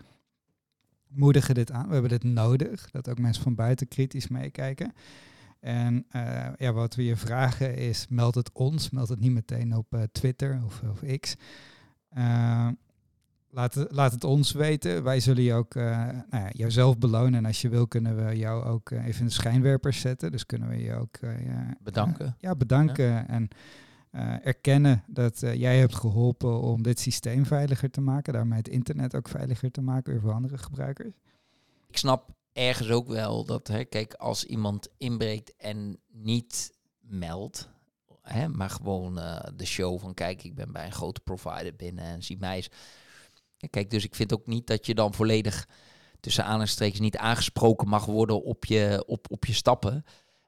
moedigen dit aan. We hebben dit nodig, dat ook mensen van buiten kritisch meekijken. En ja, wat we je vragen is, meld het ons, meld het niet meteen op Twitter of, of X. Laat het, laat het ons weten. Wij zullen je ook, uh, nou ja, jouzelf belonen. En als je wil, kunnen we jou ook uh, even in de schijnwerpers zetten. Dus kunnen we je ook uh, bedanken. ja, bedanken. En erkennen dat jij hebt geholpen om dit systeem veiliger te maken. Daarmee het internet ook veiliger te maken weer voor andere gebruikers. Ik snap ergens ook wel dat, hè, kijk, als iemand inbreekt en niet meldt, hè, maar gewoon de show van kijk, ik ben bij een grote provider binnen en zie mij eens Kijk, dus ik vind ook niet dat je dan volledig tussen aanhalingstekens niet aangesproken mag worden op je, op, op je stappen.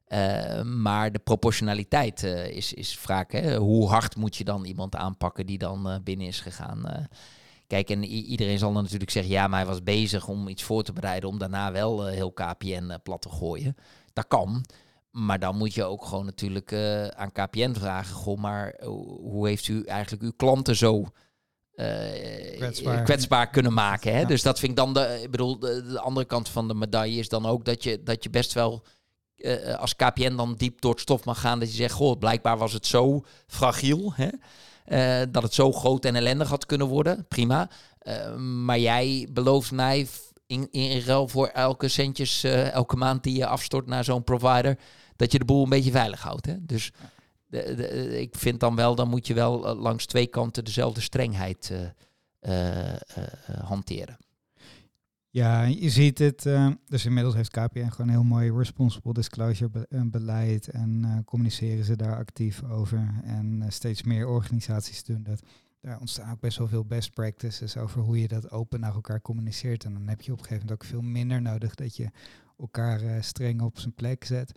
Uh, maar de proportionaliteit uh, is, is vaak, hè, hoe hard moet je dan iemand aanpakken die dan uh, binnen is gegaan. kijk, en iedereen zal dan natuurlijk zeggen, ja, maar hij was bezig om iets voor te bereiden om daarna wel heel KPN plat te gooien. Dat kan. Maar dan moet je ook gewoon natuurlijk aan KPN vragen, goh, maar hoe heeft u eigenlijk uw klanten zo uh, kwetsbaar. kwetsbaar. kunnen maken. Hè? Dus dat vind ik dan de, ik bedoel, de, andere kant van de medaille is dan ook dat je, dat je best wel uh, als KPN dan diep door het stof mag gaan. Dat je zegt, goh, blijkbaar was het zo fragiel. Hè? Uh, dat het zo groot en ellendig had kunnen worden. Prima. maar jij belooft mij in, in ruil voor elke centjes, elke maand die je afstort naar zo'n provider, dat je de boel een beetje veilig houdt. Hè? Dus de, ik vind dan wel, dan moet je wel eh, langs twee kanten dezelfde strengheid uh, hanteren. Ja, je ziet het. dus inmiddels heeft KPN gewoon een heel mooi responsible disclosure beleid. En communiceren ze daar actief over. En steeds meer organisaties doen dat. Daar ontstaan ook best wel veel best practices over hoe je dat open naar elkaar communiceert. En dan heb je op een gegeven moment ook veel minder nodig dat je elkaar streng op zijn plek zet.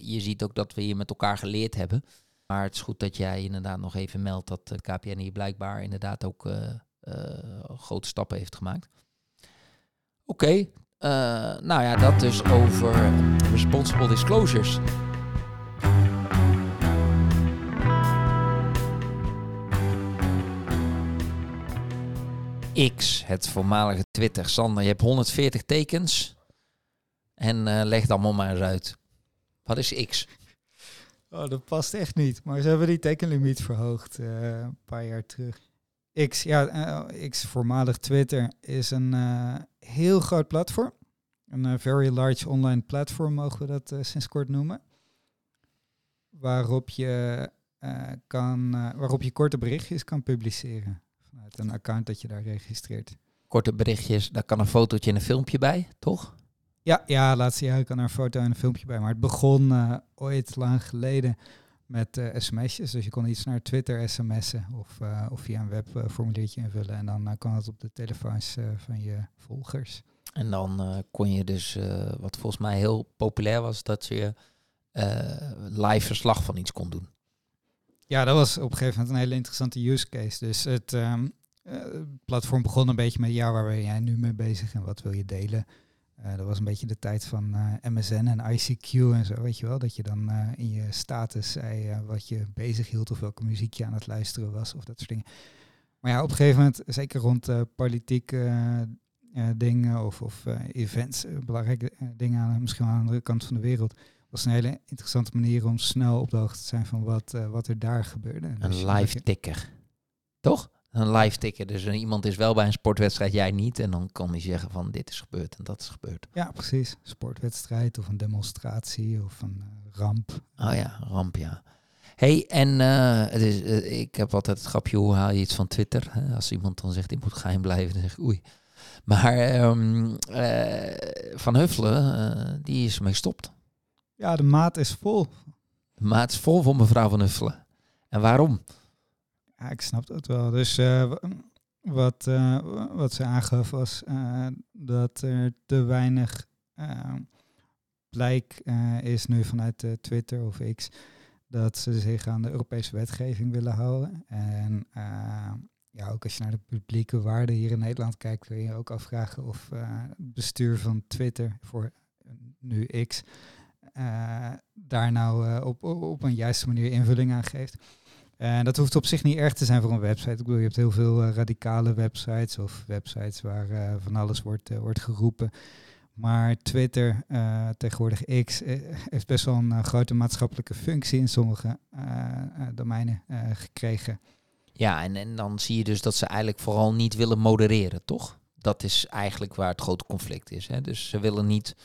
Je ziet ook dat we hier met elkaar geleerd hebben. Maar het is goed dat jij inderdaad nog even meldt dat de KPN hier blijkbaar inderdaad ook uh, uh, grote stappen heeft gemaakt. Oké, nou ja, dat dus over responsible disclosures. X, het voormalige Twitter. Sander, je hebt 140 tekens. En leg dan maar eens uit. Wat is X? Oh, dat past echt niet. Maar ze hebben die tekenlimiet verhoogd uh, een paar jaar terug. X, ja, uh, X, voormalig Twitter, is een uh, heel groot platform. Een very large online platform mogen we dat sinds kort noemen. Waarop je, kan, waarop je korte berichtjes kan publiceren. Vanuit een account dat je daar registreert. Korte berichtjes, daar kan een fotootje en een filmpje bij, toch? Ja, ja, laatste jaar kan er een foto en een filmpje bij. Maar het begon uh, ooit lang geleden met uh, sms'jes. Dus je kon iets naar Twitter sms'en of, uh, of via een webformuliertje invullen. En dan kan het op de telefoons van je volgers. En dan kon je dus, wat volgens mij heel populair was, dat je live verslag van iets kon doen. Ja, dat was op een gegeven moment een hele interessante use case. Dus het um, platform begon een beetje met, ja, waar ben jij nu mee bezig en wat wil je delen? Uh, dat was een beetje de tijd van uh, eh, MSN en ICQ en zo, weet je wel. Dat je dan uh, in je status zei wat je bezig hield of welke muziek je aan het luisteren was of dat soort dingen. Maar ja, op een gegeven moment, zeker rond politieke dingen of, of events, belangrijke dingen aan misschien aan de andere kant van de wereld, was een hele interessante manier om snel op de hoogte te zijn van wat, wat er daar gebeurde. Een dus live ticker, toch? Een live ticket. Dus iemand is wel bij een sportwedstrijd, jij niet. En dan kan hij zeggen van dit is gebeurd en dat is gebeurd. Ja, precies. Sportwedstrijd of een demonstratie of een uh, ramp. Oh ja, ramp, ja. hey, en uh, het is, uh, ik heb altijd het grapje, hoe haal je iets van Twitter? Hè? Als iemand dan zegt, ik moet geheim blijven, dan zeg ik oei. Maar um, Van Huffelen, die is mee gestopt. Ja, de maat is vol. De maat is vol voor mevrouw Van Huffelen. En waarom? Ja, ik snap dat wel. Dus uh, wat, uh, wat ze aangaf was uh, dat er te weinig blijk is nu vanuit Twitter of X dat ze zich aan de Europese wetgeving willen houden. En ja, ook als je naar de publieke waarden hier in Nederland kijkt, kun je ook afvragen of eh, het bestuur van Twitter voor eh, nu X eh, daar nou eh, op, op een juiste manier invulling aan geeft. En dat hoeft op zich niet erg te zijn voor een website. Ik bedoel, je hebt heel veel eh, radicale websites of websites waar eh, van alles wordt, eh, wordt geroepen. Maar Twitter, tegenwoordig X, heeft best wel een grote maatschappelijke functie in sommige domeinen gekregen. Ja, en, en dan zie je dus dat ze eigenlijk vooral niet willen modereren, toch? Dat is eigenlijk waar het grote conflict is. Hè? Dus ze willen niet.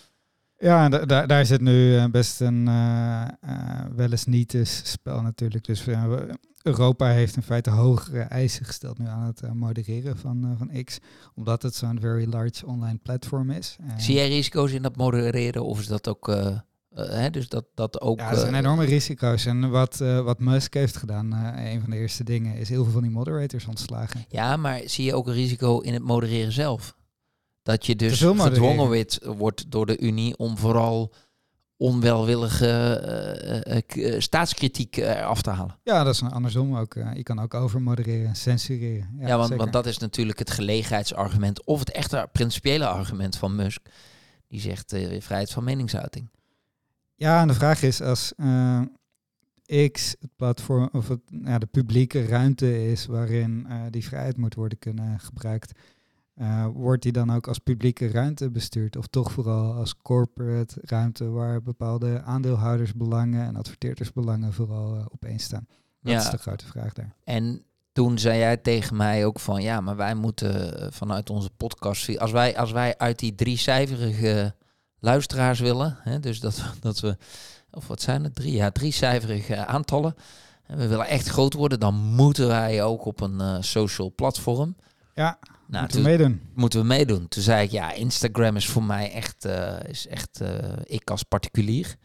Ja, en da- daar daar zit nu eh, best een eh, wel eens niet eens spel natuurlijk. Dus Europa heeft in feite hogere eisen gesteld nu aan het modereren van, van X. Omdat het zo'n very large online platform is. En Zie jij risico's in dat modereren? Of is dat ook. eh, hè? Dus dat, dat ook. Ja, zijn enorme risico's. En wat, wat Musk heeft gedaan, een van de eerste dingen, is heel veel van die moderators ontslagen. Ja, maar zie je ook een risico in het modereren zelf? Dat je dus gedwongen wordt, wordt door de Unie om vooral onwelwillige eh, eh, eh, staatskritiek af te halen. Ja, dat is een andersom ook. je kan ook overmodereren en censureren. Ja, Ja, want, want dat is natuurlijk het gelegenheidsargument of het echte principiële argument van Musk. Die zegt vrijheid van meningsuiting. Ja, en de vraag is als X het platform of het, ja, de publieke ruimte is waarin die vrijheid moet worden kunnen gebruikt, eh, wordt die dan ook als publieke ruimte bestuurd of toch vooral als corporate ruimte waar bepaalde aandeelhoudersbelangen en adverteerdersbelangen vooral opeens staan? Dat Ja. is de grote vraag daar. En toen zei jij tegen mij ook van ja, maar wij moeten eh, vanuit onze podcast, als wij, als wij uit die driecijferige luisteraars willen, hè, dus dat, dat we, of wat zijn het, drie, ja, driecijferige aantallen, en we willen echt groot worden, dan moeten wij ook op een social platform. Ja, Nou, moeten toen we meedoen. moeten we meedoen. Toen zei ik ja, Instagram is voor mij echt, eh, is echt eh, ik als particulier.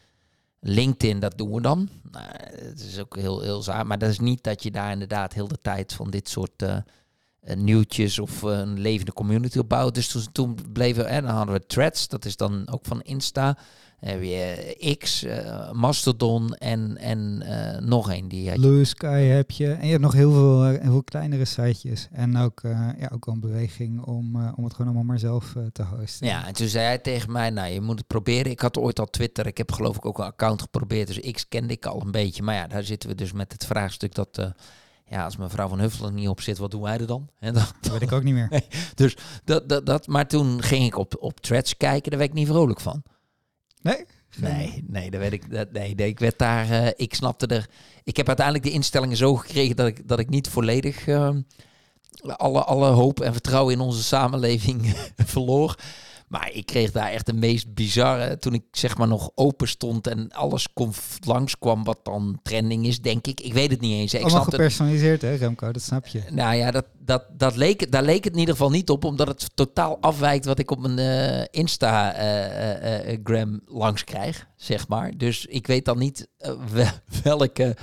LinkedIn, dat doen we dan. Nou, het is ook heel, heel zaak. Maar dat is niet dat je daar inderdaad heel de tijd van dit soort eh, nieuwtjes of eh, een levende community opbouwt. Dus toen, toen bleven we, en dan hadden we Threads, dat is dan ook van Insta. Heb je eh, X, eh, Mastodon en, en eh, nog een die had je. Blue Sky heb je. En je hebt nog heel veel, eh, heel veel kleinere sitejes. En ook, eh, ja, ook wel een beweging om, eh, om het gewoon allemaal maar zelf eh, te hosten. Ja, en toen zei hij tegen mij, nou, je moet het proberen. Ik had ooit al Twitter, ik heb geloof ik ook een account geprobeerd, dus X kende ik al een beetje. Maar ja, daar zitten we dus met het vraagstuk dat, eh, ja, als mevrouw van Huffelen niet op zit, wat doen wij er dan? En Dat weet ik ook niet meer. dat, dat, dat, maar toen ging ik op, op threads kijken, daar werd ik niet vrolijk van. Nee? Nee, nee, daar werd ik, dat, nee, nee, ik werd daar, eh, ik snapte er. Ik heb uiteindelijk de instellingen zo gekregen dat ik, dat ik niet volledig ehm, alle, alle hoop en vertrouwen in onze samenleving verloor. Maar ik kreeg daar echt de meest bizarre, toen ik zeg maar nog open stond en alles kon langskwam wat dan trending is, denk ik. Ik weet het niet eens. Ik Allemaal het gepersonaliseerd, hè Remco? Dat snap je. nou ja, dat, dat, dat leek, daar leek het in ieder geval niet op, omdat het totaal afwijkt wat ik op mijn eh, Instagram langs krijg, zeg maar. Dus ik weet dan niet eh, wel- welke,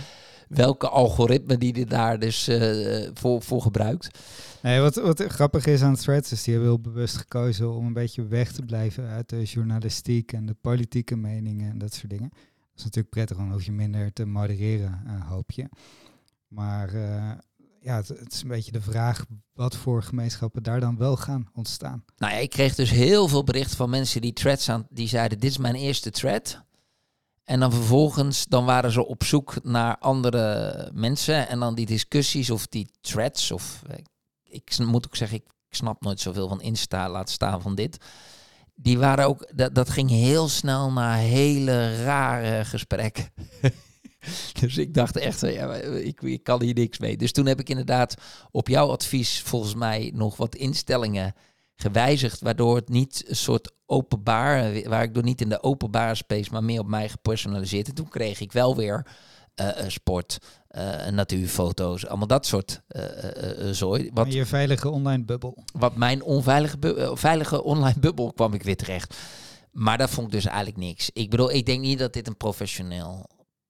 welke algoritme die dit daar dus eh, voor, voor gebruikt. Nee, wat, wat grappig is aan threads is, die hebben heel bewust gekozen om een beetje weg te blijven uit de journalistiek en de politieke meningen en dat soort dingen. Dat is natuurlijk prettig, dan hoef je minder te modereren, eh, hoop je. Maar eh, ja, het, het is een beetje de vraag wat voor gemeenschappen daar dan wel gaan ontstaan. Nou ja, ik kreeg dus heel veel berichten van mensen die threads aan, die zeiden, dit is mijn eerste thread. En dan vervolgens, dan waren ze op zoek naar andere mensen. En dan die discussies of die threads. Of eh, ik moet ook zeggen, ik snap nooit zoveel van Insta, laat staan van dit. Die waren ook, dat, dat ging heel snel naar hele rare gesprekken. dus ik dacht echt, eh, ja, ik, ik kan hier niks mee. Dus toen heb ik inderdaad op jouw advies volgens mij nog wat instellingen gewijzigd, waardoor het niet een soort openbaar, waar ik door niet in de openbare space, maar meer op mij gepersonaliseerd. En toen kreeg ik wel weer eh, eh, sport, eh, natuurfoto's, allemaal dat soort eh, zooi. Wat, je veilige online bubbel. wat mijn onveilige bu- veilige online bubbel kwam ik weer terecht. Maar dat vond ik dus eigenlijk niks. Ik bedoel, ik denk niet dat dit een professioneel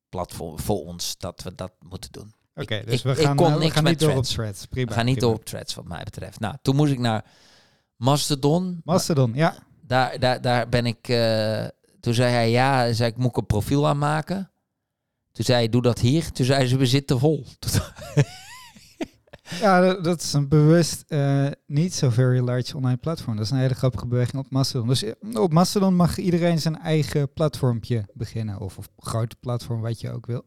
platform voor ons, dat we dat moeten doen. Oké, dus we ik- gaan, ik kon we niks gaan met niet door op threads. threads. Prima, We gaan niet prima. door op threads wat mij betreft. Nou, toen moest ik naar Mastodon. Mastodon, ja. Daar, daar, daar ben ik. eh, toen zei hij ja, zei ik moet ik een profiel aanmaken. Toen zei hij doe dat hier. Toen zei ze we zitten vol. Ja, dat, dat is een bewust uh, niet zo very large online platform. Dat is een hele grappige beweging op Mastodon. Dus op Mastodon mag iedereen zijn eigen platformpje beginnen. Of, of grote platform, wat je ook wil.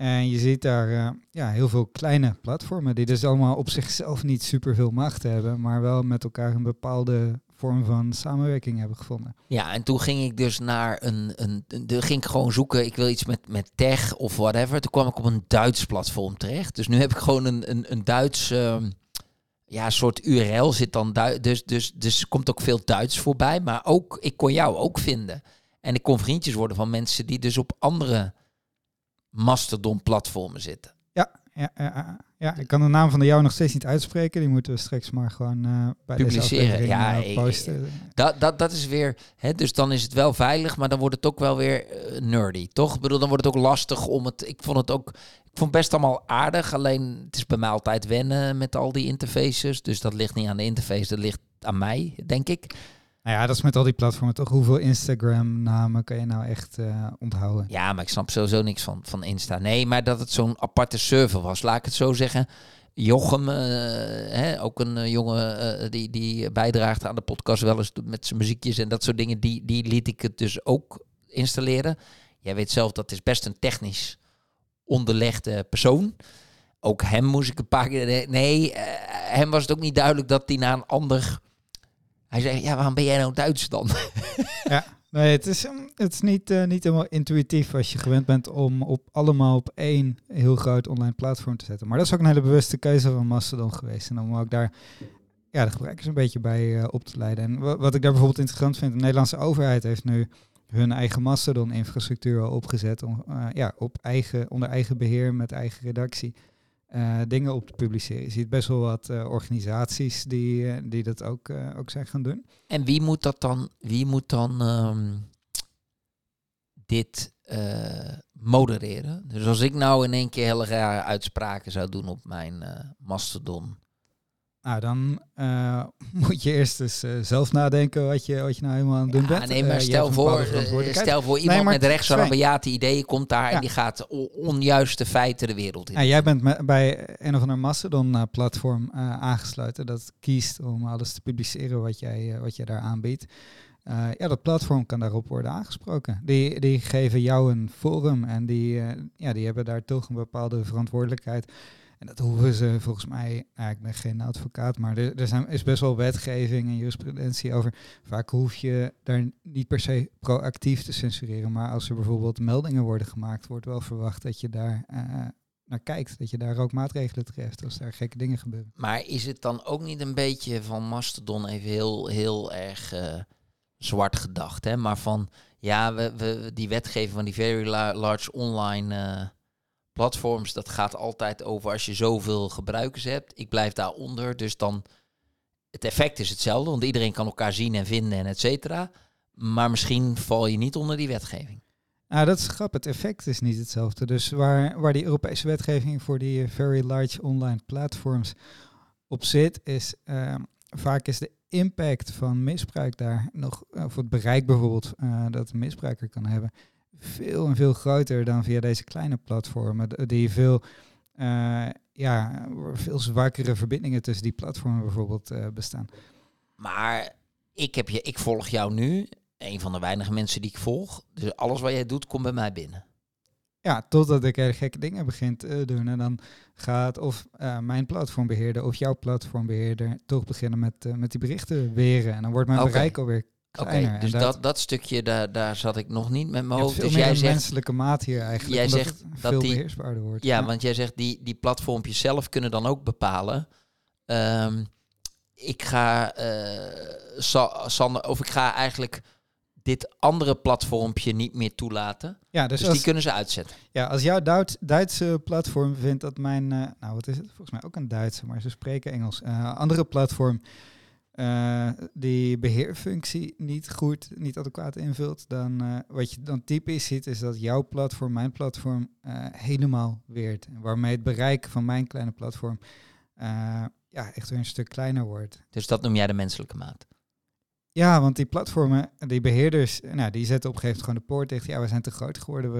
En je ziet daar uh, ja, heel veel kleine platformen die dus allemaal op zichzelf niet superveel macht hebben, maar wel met elkaar een bepaalde vorm van samenwerking hebben gevonden. Ja, en toen ging ik dus naar een, een, de ging ik gewoon zoeken, ik wil iets met, met tech of whatever. Toen kwam ik op een Duits platform terecht. Dus nu heb ik gewoon een, een, een Duits, uh, ja, soort URL zit dan, dus, dus, dus komt ook veel Duits voorbij. Maar ook, ik kon jou ook vinden. En ik kon vriendjes worden van mensen die dus op andere Mastodon-platformen zitten. Ja, ja, ja, ja, ik kan de naam van de jou nog steeds niet uitspreken. Die moeten we straks maar gewoon uh, bij publiceren. ja, uh, posten. dat, dat, dat is weer. Hè, dus dan is het wel veilig, maar dan wordt het ook wel weer uh, nerdy, toch? Ik bedoel, dan wordt het ook lastig om het. Ik vond het ook. Ik vond het best allemaal aardig. Alleen het is bij mij altijd wennen met al die interfaces. Dus dat ligt niet aan de interface, dat ligt aan mij, denk ik. Nou ja, dat is met al die platformen toch. Hoeveel Instagram-namen kan je nou echt uh, onthouden? Ja, maar ik snap sowieso niks van, van Insta. Nee, maar dat het zo'n aparte server was, laat ik het zo zeggen. Jochem, uh, hè, ook een uh, jongen die, die bijdraagt aan de podcast wel eens met zijn muziekjes en dat soort dingen, die, die liet ik het dus ook installeren. Jij weet zelf, dat is best een technisch onderlegde persoon. Ook hem moest ik een paar keer... Nee, hem was het ook niet duidelijk dat hij naar een ander hij zei, ja, waarom ben jij nou Duits dan? ja, nee, het is, um, het is niet, uh, niet helemaal intuïtief als je gewend bent om op allemaal op één heel groot online platform te zetten. Maar dat is ook een hele bewuste keuze van Mastodon geweest. En om ook daar ja, de gebruikers een beetje bij uh, op te leiden. En wat ik daar bijvoorbeeld interessant vind, de Nederlandse overheid heeft nu hun eigen Mastodon-infrastructuur al opgezet om, uh, ja, op eigen, onder eigen beheer met eigen redactie uh, dingen op te publiceren. Je ziet best wel wat uh, organisaties die, uh, die dat ook, ook zijn gaan doen. En wie moet dat dan, wie moet dan um, dit modereren? Dus als ik nou in één keer hele rare uitspraken zou doen op mijn Mastodon nou, dan uh, moet je eerst eens uh, zelf nadenken wat je, wat je nou helemaal aan het doen ja, bent. Nee, maar uh, stel, voor, stel voor iemand nee, met rechtsrabiate ideeën komt daar ja. en die gaat onjuiste feiten de wereld in. Ja, jij bent bij een of ander Mastodon-platform aangesloten dat kiest om alles te publiceren wat jij, wat jij daar aanbiedt. ja, dat platform kan daarop worden aangesproken. Die, die geven jou een forum en die, ja, die hebben daar toch een bepaalde verantwoordelijkheid en dat hoeven ze volgens mij, nou, ik ben geen advocaat, maar er, er zijn, is best wel wetgeving en jurisprudentie over. Vaak hoef je daar niet per se proactief te censureren, maar als er bijvoorbeeld meldingen worden gemaakt, wordt wel verwacht dat je daar uh, naar kijkt, dat je daar ook maatregelen treft als daar gekke dingen gebeuren. Maar is het dan ook niet een beetje van Mastodon even heel, heel erg uh, zwart gedacht, hè? Maar van, ja, we, we, die wetgeving van die very large online... Uh, platforms, dat gaat altijd over als je zoveel gebruikers hebt. Ik blijf daaronder, dus dan... Het effect is hetzelfde, want iedereen kan elkaar zien en vinden en et cetera. Maar misschien val je niet onder die wetgeving. Nou, dat is grappig. Het effect is niet hetzelfde. Dus waar, waar die Europese wetgeving voor die very large online platforms op zit, is uh, vaak is de impact van misbruik daar nog, of het bereik bijvoorbeeld uh, dat een misbruiker kan hebben, veel en veel groter dan via deze kleine platformen. Die veel, uh, ja, veel zwakkere verbindingen tussen die platformen bijvoorbeeld uh, bestaan. Maar ik, heb je, ik volg jou nu, een van de weinige mensen die ik volg. Dus alles wat jij doet, komt bij mij binnen. Ja, totdat ik hele gekke dingen begin te doen. En dan gaat of uh, mijn platformbeheerder of jouw platformbeheerder toch beginnen met, uh, met die berichten weren. En dan wordt mijn okay. bereik alweer Oké, dus dat, dat, dat, stukje, daar, daar zat ik nog niet met mijn hoofd. Veel dus meer jij zegt, menselijke maat hier eigenlijk. Jij zegt dat veel die, beheersbaarder wordt. Ja, ja, want jij zegt die, die platformpjes zelf kunnen dan ook bepalen. Um, ik ga uh, Sa Sander, of ik ga eigenlijk dit andere platformpje niet meer toelaten. Ja, dus, dus als, die kunnen ze uitzetten. Ja, als jouw Duits, Duitse platform vindt dat mijn, uh, nou wat is het, volgens mij ook een Duitse, maar ze spreken Engels. Uh, andere platform uh, die beheerfunctie niet goed, niet adequaat invult, dan uh, wat je dan typisch ziet is dat jouw platform, mijn platform, uh, helemaal weert. Waarmee het bereik van mijn kleine platform ja, echt weer een stuk kleiner wordt. Dus dat noem jij de menselijke maat? Ja, want die platformen, die beheerders, nou, die zetten op een gegeven moment gewoon de poort dicht. Ja, we zijn te groot geworden.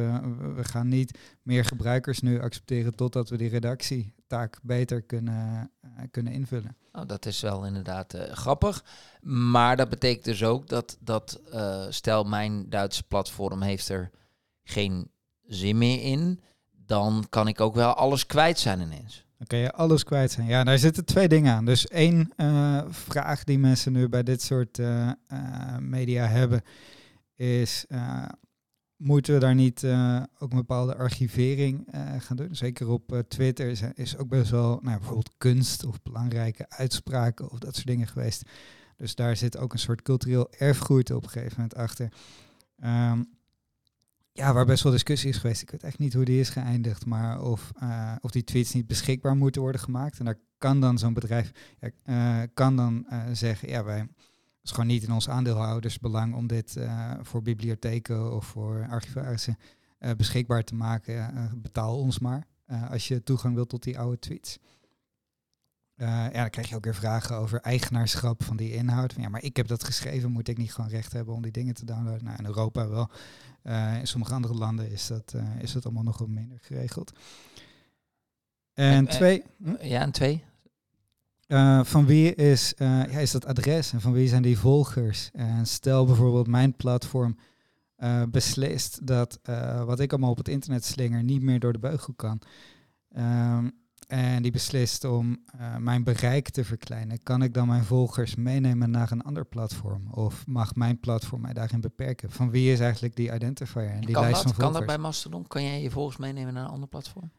We, gaan niet meer gebruikers nu accepteren totdat we die redactietaak beter kunnen, uh, kunnen invullen. Nou, dat is wel inderdaad uh, grappig. Maar dat betekent dus ook dat, dat uh, stel mijn Duitse platform heeft er geen zin meer in, dan kan ik ook wel alles kwijt zijn ineens. Dan kan je alles kwijt zijn. Ja, daar zitten twee dingen aan. Dus één uh, vraag die mensen nu bij dit soort uh, uh, media hebben, is moeten we daar niet ook een bepaalde archivering gaan doen? Zeker op Twitter is, is ook best wel nou, bijvoorbeeld kunst of belangrijke uitspraken of dat soort dingen geweest. Dus daar zit ook een soort cultureel erfgoed op een gegeven moment achter. Um, ja, waar best wel discussie is geweest. Ik weet echt niet hoe die is geëindigd, maar of, uh, of die tweets niet beschikbaar moeten worden gemaakt. En daar kan dan zo'n bedrijf uh, kan dan uh, zeggen, ja, wij het is gewoon niet in ons aandeelhoudersbelang om dit voor bibliotheken of voor archivarissen beschikbaar te maken. betaal ons maar als je toegang wilt tot die oude tweets. Ja, dan krijg je ook weer vragen over eigenaarschap van die inhoud. Van, ja, maar ik heb dat geschreven, moet ik niet gewoon recht hebben om die dingen te downloaden? Nou, in Europa wel. Uh, in sommige andere landen is dat, uh, is dat allemaal nog wat minder geregeld. En, en twee. Hm? Ja, en twee. Van wie is, ja, is dat adres en van wie zijn die volgers? En stel bijvoorbeeld mijn platform beslist dat wat ik allemaal op het internet slinger niet meer door de beugel kan. Um, en die beslist om uh, mijn bereik te verkleinen, kan ik dan mijn volgers meenemen naar een ander platform? Of mag mijn platform mij daarin beperken? Van wie is eigenlijk die identifier en die kan lijst dat? van volgers? Kan dat bij Mastodon? Kan jij je volgers meenemen naar een ander platform?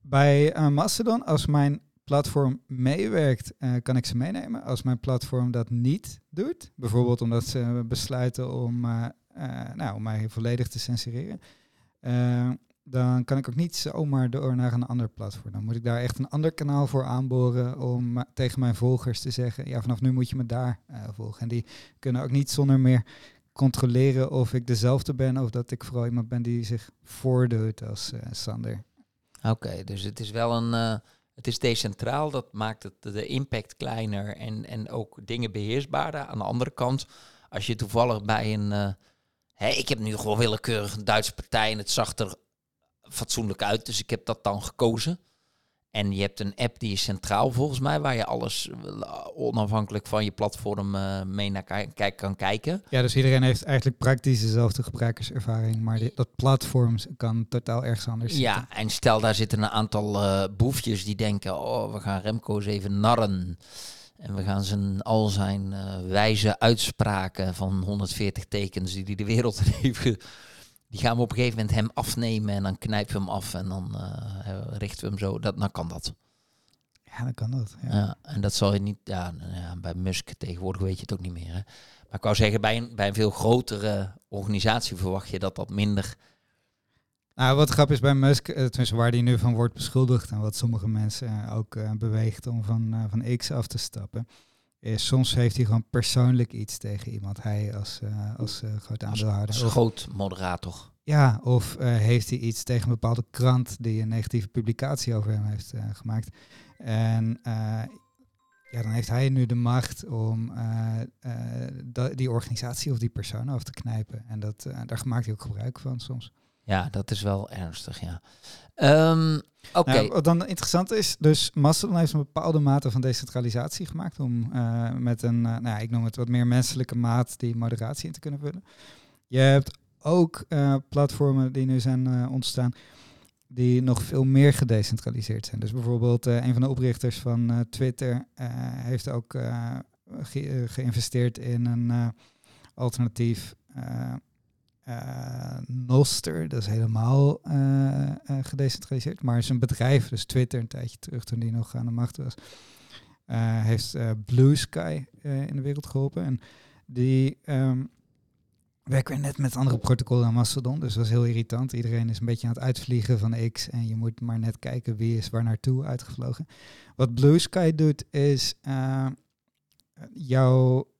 Bij uh, Mastodon, als mijn platform meewerkt, uh, kan ik ze meenemen. Als mijn platform dat niet doet, bijvoorbeeld omdat ze besluiten om, nou, om mij volledig te censureren, dan kan ik ook niet zomaar door naar een ander platform. Dan moet ik daar echt een ander kanaal voor aanboren om tegen mijn volgers te zeggen, ja, vanaf nu moet je me daar uh, volgen. En die kunnen ook niet zonder meer controleren of ik dezelfde ben of dat ik vooral iemand ben die zich voordoet als uh, Sander. Oké, dus het is wel een, uh, het is decentraal, dat maakt het de impact kleiner en, en ook dingen beheersbaarder. Aan de andere kant, als je toevallig bij een, hé, ik heb nu gewoon willekeurig een Duitse partij en het zag er fatsoenlijk uit. Dus ik heb dat dan gekozen. En je hebt een app die is centraal volgens mij, waar je alles eh, onafhankelijk van je platform uh, mee naar kijk, kan kijken. Ja, dus iedereen heeft eigenlijk praktisch dezelfde gebruikerservaring, maar die, dat platform kan totaal ergens anders Ja, zitten. en stel daar zitten een aantal uh, boefjes die denken, oh, we gaan Remco eens even narren. En we gaan zijn, al zijn wijze uitspraken van 140 tekens die hij de wereld heeft die gaan we op een gegeven moment hem afnemen en dan knijpen we hem af en dan uh, richten we hem zo. Dat, dan kan dat. Ja, dan kan dat. Ja. ja. en dat zal je niet, ja, nou ja, bij Musk tegenwoordig weet je het ook niet meer. Hè. Maar ik wou zeggen, bij een, bij een veel grotere organisatie verwacht je dat dat minder. Nou, wat grappig is bij Musk, tenminste waar hij nu van wordt beschuldigd en wat sommige mensen ook uh, beweegt om van, uh, van X af te stappen is soms heeft hij gewoon persoonlijk iets tegen iemand. Hij als, uh, als uh, groot aandeelhouder. Als, als groot moderator. Ja, of uh, heeft hij iets tegen een bepaalde krant die een negatieve publicatie over hem heeft gemaakt. En ja, dan heeft hij nu de macht om die organisatie of die persoon af te knijpen. En dat, daar maakt hij ook gebruik van soms. Ja, dat is wel ernstig, ja. Um, Oké. Nou, wat dan interessant is, dus Mastodon heeft een bepaalde mate van decentralisatie gemaakt om uh, met een, uh, nou ik noem het wat meer menselijke maat die moderatie in te kunnen vullen. Je hebt ook uh, platformen die nu zijn ontstaan die nog veel meer gedecentraliseerd zijn. Dus bijvoorbeeld een van de oprichters van Twitter heeft ook ge geïnvesteerd in een alternatief uh, Noster, dat is helemaal uh, gedecentraliseerd. Maar zijn bedrijf, dus Twitter een tijdje terug toen die nog aan de macht was, heeft Blue Sky in de wereld geholpen. En die um, werken net met andere protocollen dan Mastodon, dus dat is heel irritant. Iedereen is een beetje aan het uitvliegen van X en je moet maar net kijken wie is waar naartoe uitgevlogen. Wat Blue Sky doet is jouw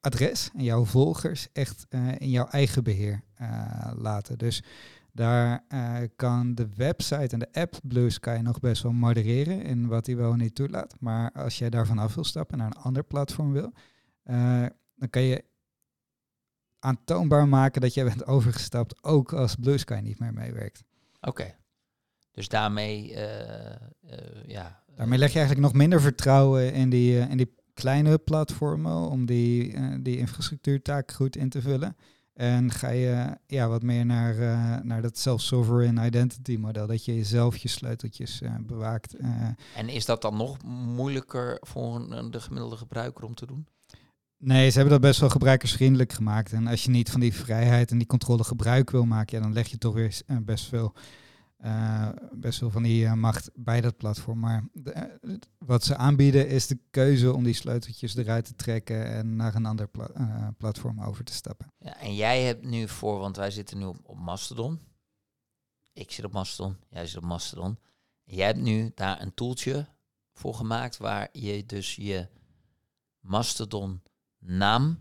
adres en jouw volgers echt uh, in jouw eigen beheer uh, laten. Dus daar uh, kan de website en de app Blue Sky nog best wel modereren in wat hij wel en niet toelaat. Maar als jij daarvan af wil stappen naar een ander platform wil, dan kan je aantoonbaar maken dat jij bent overgestapt, ook als Blue Sky niet meer meewerkt. Oké. Dus daarmee, eh, eh, ja. Daarmee leg je eigenlijk nog minder vertrouwen in die, in die kleine platformen om die, die infrastructuurtaak goed in te vullen. En ga je ja, wat meer naar, uh, naar dat self-sovereign identity model, dat je jezelf je sleuteltjes uh, bewaakt. En is dat dan nog moeilijker voor een, de gemiddelde gebruiker om te doen? Nee, ze hebben dat best wel gebruikersvriendelijk gemaakt. En als je niet van die vrijheid en die controle gebruik wil maken, ja, dan leg je toch weer best veel uh, best wel van die uh, macht bij dat platform. Maar de, uh, wat ze aanbieden is de keuze om die sleuteltjes eruit te trekken en naar een ander pla platform over te stappen. Ja, en jij hebt nu voor, want wij zitten nu op, op Mastodon. Ik zit op Mastodon, jij zit op Mastodon. Jij hebt nu daar een toeltje voor gemaakt waar je dus je Mastodon naam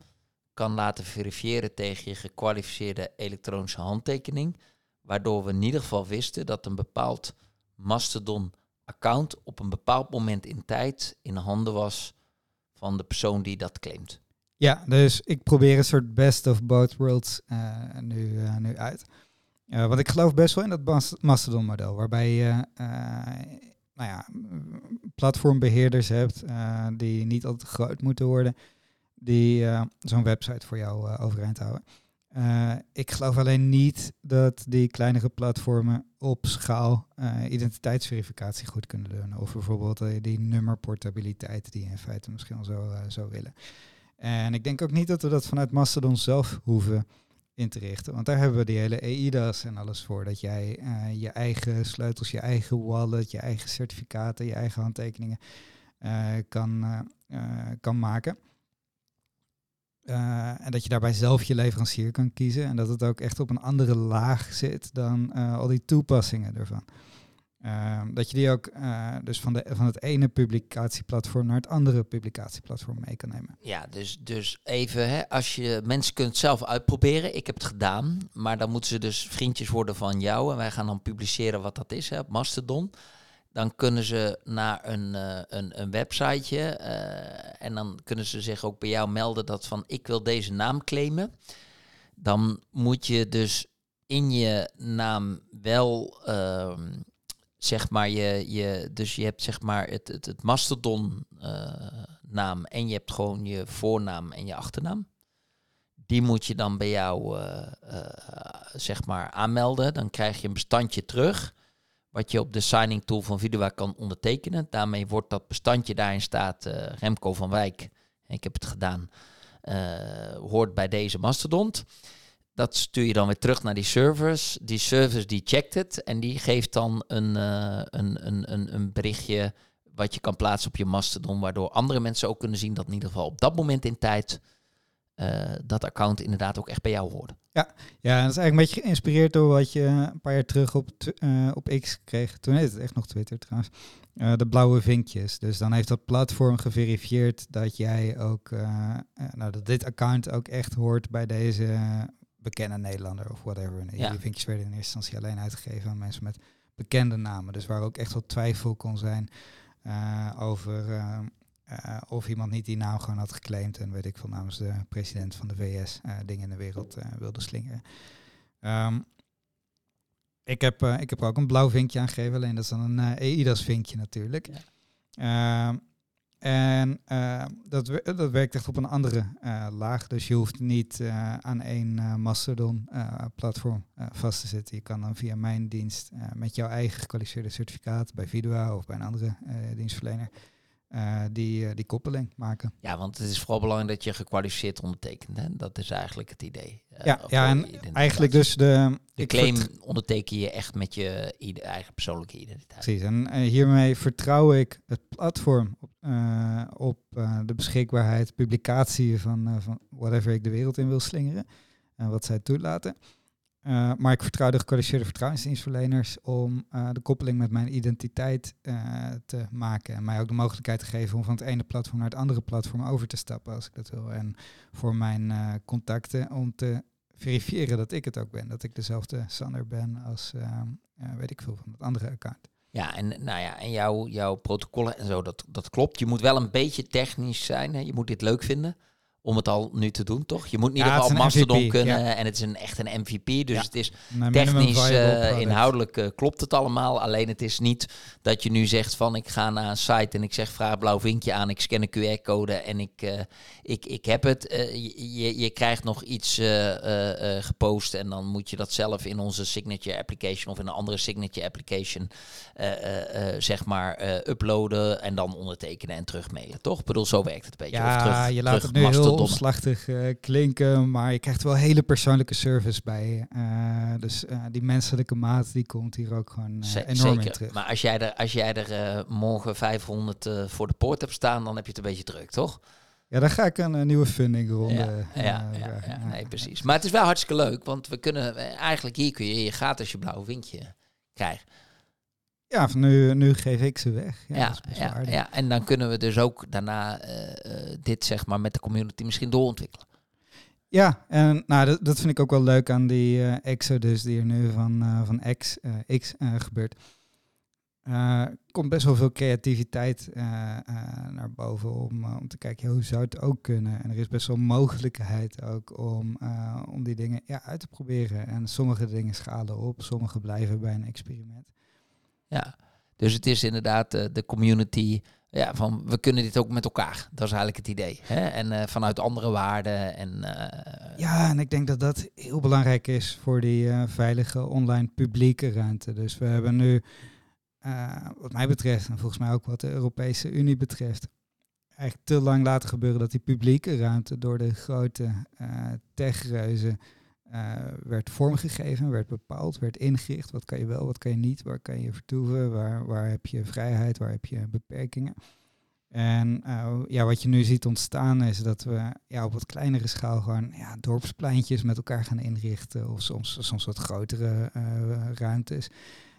kan laten verifiëren tegen je gekwalificeerde elektronische handtekening waardoor we in ieder geval wisten dat een bepaald Mastodon-account op een bepaald moment in tijd in handen was van de persoon die dat claimt. Ja, dus ik probeer een soort best of both worlds uh, nu, uh, nu uit. Uh, want ik geloof best wel in dat Mastodon-model, waarbij je nou ja, platformbeheerders hebt die niet altijd groot moeten worden, die zo'n website voor jou overeind houden. Uh, ik geloof alleen niet dat die kleinere platformen op schaal uh, identiteitsverificatie goed kunnen doen. Of bijvoorbeeld uh, die nummerportabiliteit die in feite misschien al zo zou willen. En ik denk ook niet dat we dat vanuit Mastodon zelf hoeven in te richten. Want daar hebben we die hele EIDA's en alles voor. Dat jij je eigen sleutels, je eigen wallet, je eigen certificaten, je eigen handtekeningen kan, kan maken. Uh, en dat je daarbij zelf je leverancier kan kiezen. En dat het ook echt op een andere laag zit dan uh, al die toepassingen ervan. Uh, dat je die ook dus van, de, van het ene publicatieplatform naar het andere publicatieplatform mee kan nemen. Ja, dus, dus even, hè, als je mensen kunt zelf uitproberen. Ik heb het gedaan, maar dan moeten ze dus vriendjes worden van jou. En wij gaan dan publiceren wat dat is hè, op Mastodon dan kunnen ze naar een, uh, een, een websiteje uh, en dan kunnen ze zich ook bij jou melden dat van ik wil deze naam claimen. Dan moet je dus in je naam wel uh, zeg maar je, je dus je hebt zeg maar het, het, het mastodon uh, naam en je hebt gewoon je voornaam en je achternaam. Die moet je dan bij jou zeg maar aanmelden. Dan krijg je een bestandje terug wat je op de signing tool van Vidua kan ondertekenen. Daarmee wordt dat bestandje daarin staat uh, Remco van Wijk, ik heb het gedaan, uh, hoort bij deze mastodont. Dat stuur je dan weer terug naar die servers. Die servers die checkt het en die geeft dan een, uh, een, een, een, een berichtje wat je kan plaatsen op je mastodon, waardoor andere mensen ook kunnen zien dat in ieder geval op dat moment in tijd uh, dat account inderdaad ook echt bij jou hoort. Ja, ja, dat is eigenlijk een beetje geïnspireerd door wat je een paar jaar terug op, uh, op X kreeg. Toen heette het echt nog Twitter trouwens. Uh, de blauwe vinkjes. Dus dan heeft dat platform geverifieerd dat jij ook, nou dat dit account ook echt hoort bij deze bekende Nederlander of whatever. En ja. Die vinkjes werden in eerste instantie alleen uitgegeven aan mensen met bekende namen. Dus waar ook echt wel twijfel kon zijn over uh, of iemand niet die naam gewoon had geclaimd en weet ik veel namens de president van de VS uh, dingen in de wereld uh, wilde slingeren. Um, ik, heb, ik heb er ook een blauw vinkje aangegeven, alleen dat is dan een EIDAS vinkje natuurlijk. Ja. Um, en dat, dat werkt echt op een andere laag, dus je hoeft niet aan één Mastodon platform vast te zitten. Je kan dan via mijn dienst met jouw eigen gekwalificeerde certificaat bij Vidua of bij een andere dienstverlener uh, die, uh, die koppeling maken. Ja, want het is vooral belangrijk dat je gekwalificeerd ondertekent. Hè? Dat is eigenlijk het idee. Uh, ja, ja en eigenlijk dus de... De claim onderteken je echt met je eigen persoonlijke identiteit. Precies, en hiermee vertrouw ik het platform op, op de beschikbaarheid, publicatie van, van whatever ik de wereld in wil slingeren. En wat zij toelaten. Uh, maar ik vertrouw de gekwalificeerde vertrouwensdienstverleners om uh, de koppeling met mijn identiteit uh, te maken. En mij ook de mogelijkheid te geven om van het ene platform naar het andere platform over te stappen als ik dat wil. En voor mijn contacten om te verifiëren dat ik het ook ben. Dat ik dezelfde Sander ben als, weet ik veel, van het andere account. Ja, en, nou ja, en jouw, jouw protocollen en zo, dat, dat klopt. Je moet wel een beetje technisch zijn. Hè? Je moet dit leuk vinden om het al nu te doen, toch? Je moet ieder het geval Mastodon MVP, kunnen ja. en het is een, echt een MVP. Dus Ja. het is technisch, eh, inhoudelijk eh, klopt het allemaal. Alleen het is niet dat je nu zegt van ik ga naar een site en ik zeg vraag blauw vinkje aan, ik scan een QR-code en ik, eh, ik, ik heb het. Je, je, krijgt nog iets gepost en dan moet je dat zelf in onze signature application of in een andere signature application zeg maar uploaden en dan ondertekenen en terugmailen, toch? Ik bedoel, zo werkt het een beetje. Ja, Of terug, je laat terug het nu heel Mastodon. omslachtig eh, klinken, maar je krijgt wel hele persoonlijke service bij. eh, dus eh, die menselijke maat die komt hier ook gewoon enorm in Zeker. terug. Maar als jij er, als jij er morgen 500 eh, voor de poort hebt staan, dan heb je het een beetje druk, toch? Ja, dan ga ik een, nieuwe funding ronde. Ja, ja, ja, vragen. ja, nee, precies. Maar het is wel hartstikke leuk, want we kunnen eigenlijk hier kun je je gratis je blauwe vinkje krijgen. Ja, van nu, nu geef ik ze weg. Ja, Ja, ja, ja, en dan kunnen we dus ook daarna eh, eh, dit zeg maar met de community misschien doorontwikkelen. Ja, en nou, dat, dat vind ik ook wel leuk aan die eh, exodus die er nu van, van X, X gebeurt. Er komt best wel veel creativiteit naar boven om, om te kijken hoe zou het ook kunnen. En er is best wel mogelijkheid ook om, om die dingen ja, uit te proberen. En sommige dingen schalen op, sommige blijven bij een experiment. Ja, dus het is inderdaad eh, de community. Ja, van we kunnen dit ook met elkaar. Dat is eigenlijk het idee. Hè? En eh, vanuit andere waarden. En, eh, Ja, en ik denk dat dat heel belangrijk is voor die veilige online publieke ruimte. Dus we hebben nu, wat mij betreft, en volgens mij ook wat de Europese Unie betreft, eigenlijk te lang laten gebeuren dat die publieke ruimte door de grote techreuzen eh, werd vormgegeven, werd bepaald, werd ingericht. Wat kan je wel, wat kan je niet, waar kan je vertoeven, waar, waar heb je vrijheid, waar heb je beperkingen. En eh, ja, wat je nu ziet ontstaan is dat we ja, op wat kleinere schaal gewoon ja, dorpspleintjes met elkaar gaan inrichten. Of soms, soms wat grotere eh, ruimtes.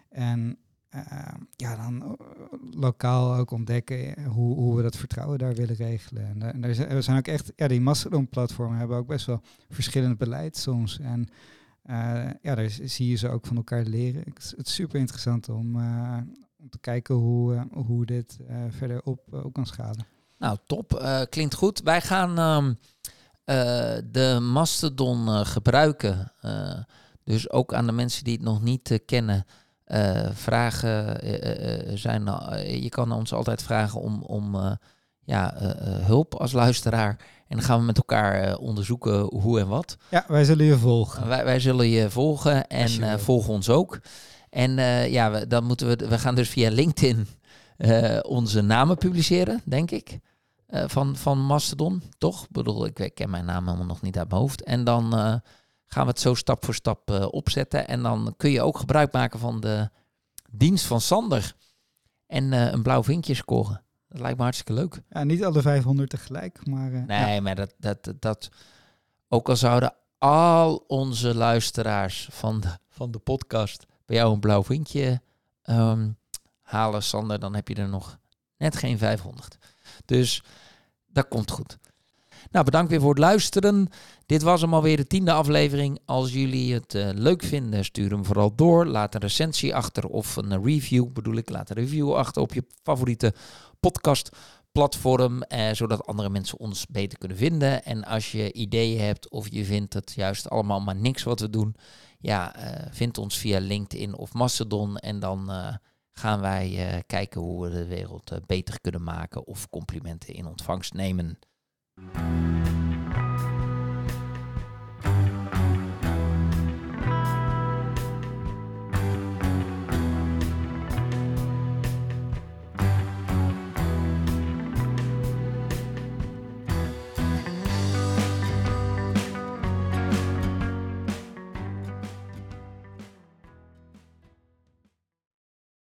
En ja, dan eh, lokaal ook ontdekken hoe, hoe we dat vertrouwen daar willen regelen. En, eh, en er zijn- ook echt, ja, die Mastodon-platformen hebben ook best wel verschillend beleid soms. En eh, ja, daar zie je ze ook van elkaar leren. Het is, super interessant om, eh, om te kijken hoe, eh, hoe dit eh, verder op, eh, op kan schalen. Nou, top. Eh, klinkt goed. Wij gaan ehm, eh, de Mastodon eh, gebruiken. Eh, dus ook aan de mensen die het nog niet eh, kennen. Eh, vragen eh, eh, zijn. je kan ons altijd vragen om, om ja, hulp als luisteraar. En dan gaan we met elkaar onderzoeken hoe en wat. Ja, wij zullen je volgen. Wij, wij zullen je volgen en je volg ons ook. En ja, we, dan moeten we, we gaan dus via LinkedIn onze namen publiceren, denk ik. van, van Mastodon, toch? Ik bedoel, ik, ik ken mijn naam helemaal nog niet uit mijn hoofd. En dan gaan we het zo stap voor stap eh, opzetten. En dan kun je ook gebruik maken van de dienst van Sander. En eh, een blauw vinkje scoren. Dat lijkt me hartstikke leuk. Ja, niet alle 500 tegelijk, maar eh, Nee, ja. maar dat, dat, dat, dat- Ook al zouden al onze luisteraars van de, van de podcast bij jou een blauw vinkje ehm, halen, Sander, dan heb je er nog net geen 500. Dus dat komt goed. Nou, bedankt weer voor het luisteren. Dit was hem alweer de tiende aflevering. Als jullie het eh, leuk vinden, stuur hem vooral door. Laat een recensie achter of een review, bedoel ik. Laat een review achter op je favoriete podcastplatform, eh, zodat andere mensen ons beter kunnen vinden. En als je ideeën hebt of je vindt het juist allemaal maar niks wat we doen, ja, eh, vind ons via LinkedIn of Mastodon en dan eh, gaan wij eh, kijken hoe we de wereld beter kunnen maken of complimenten in ontvangst nemen. Thank you.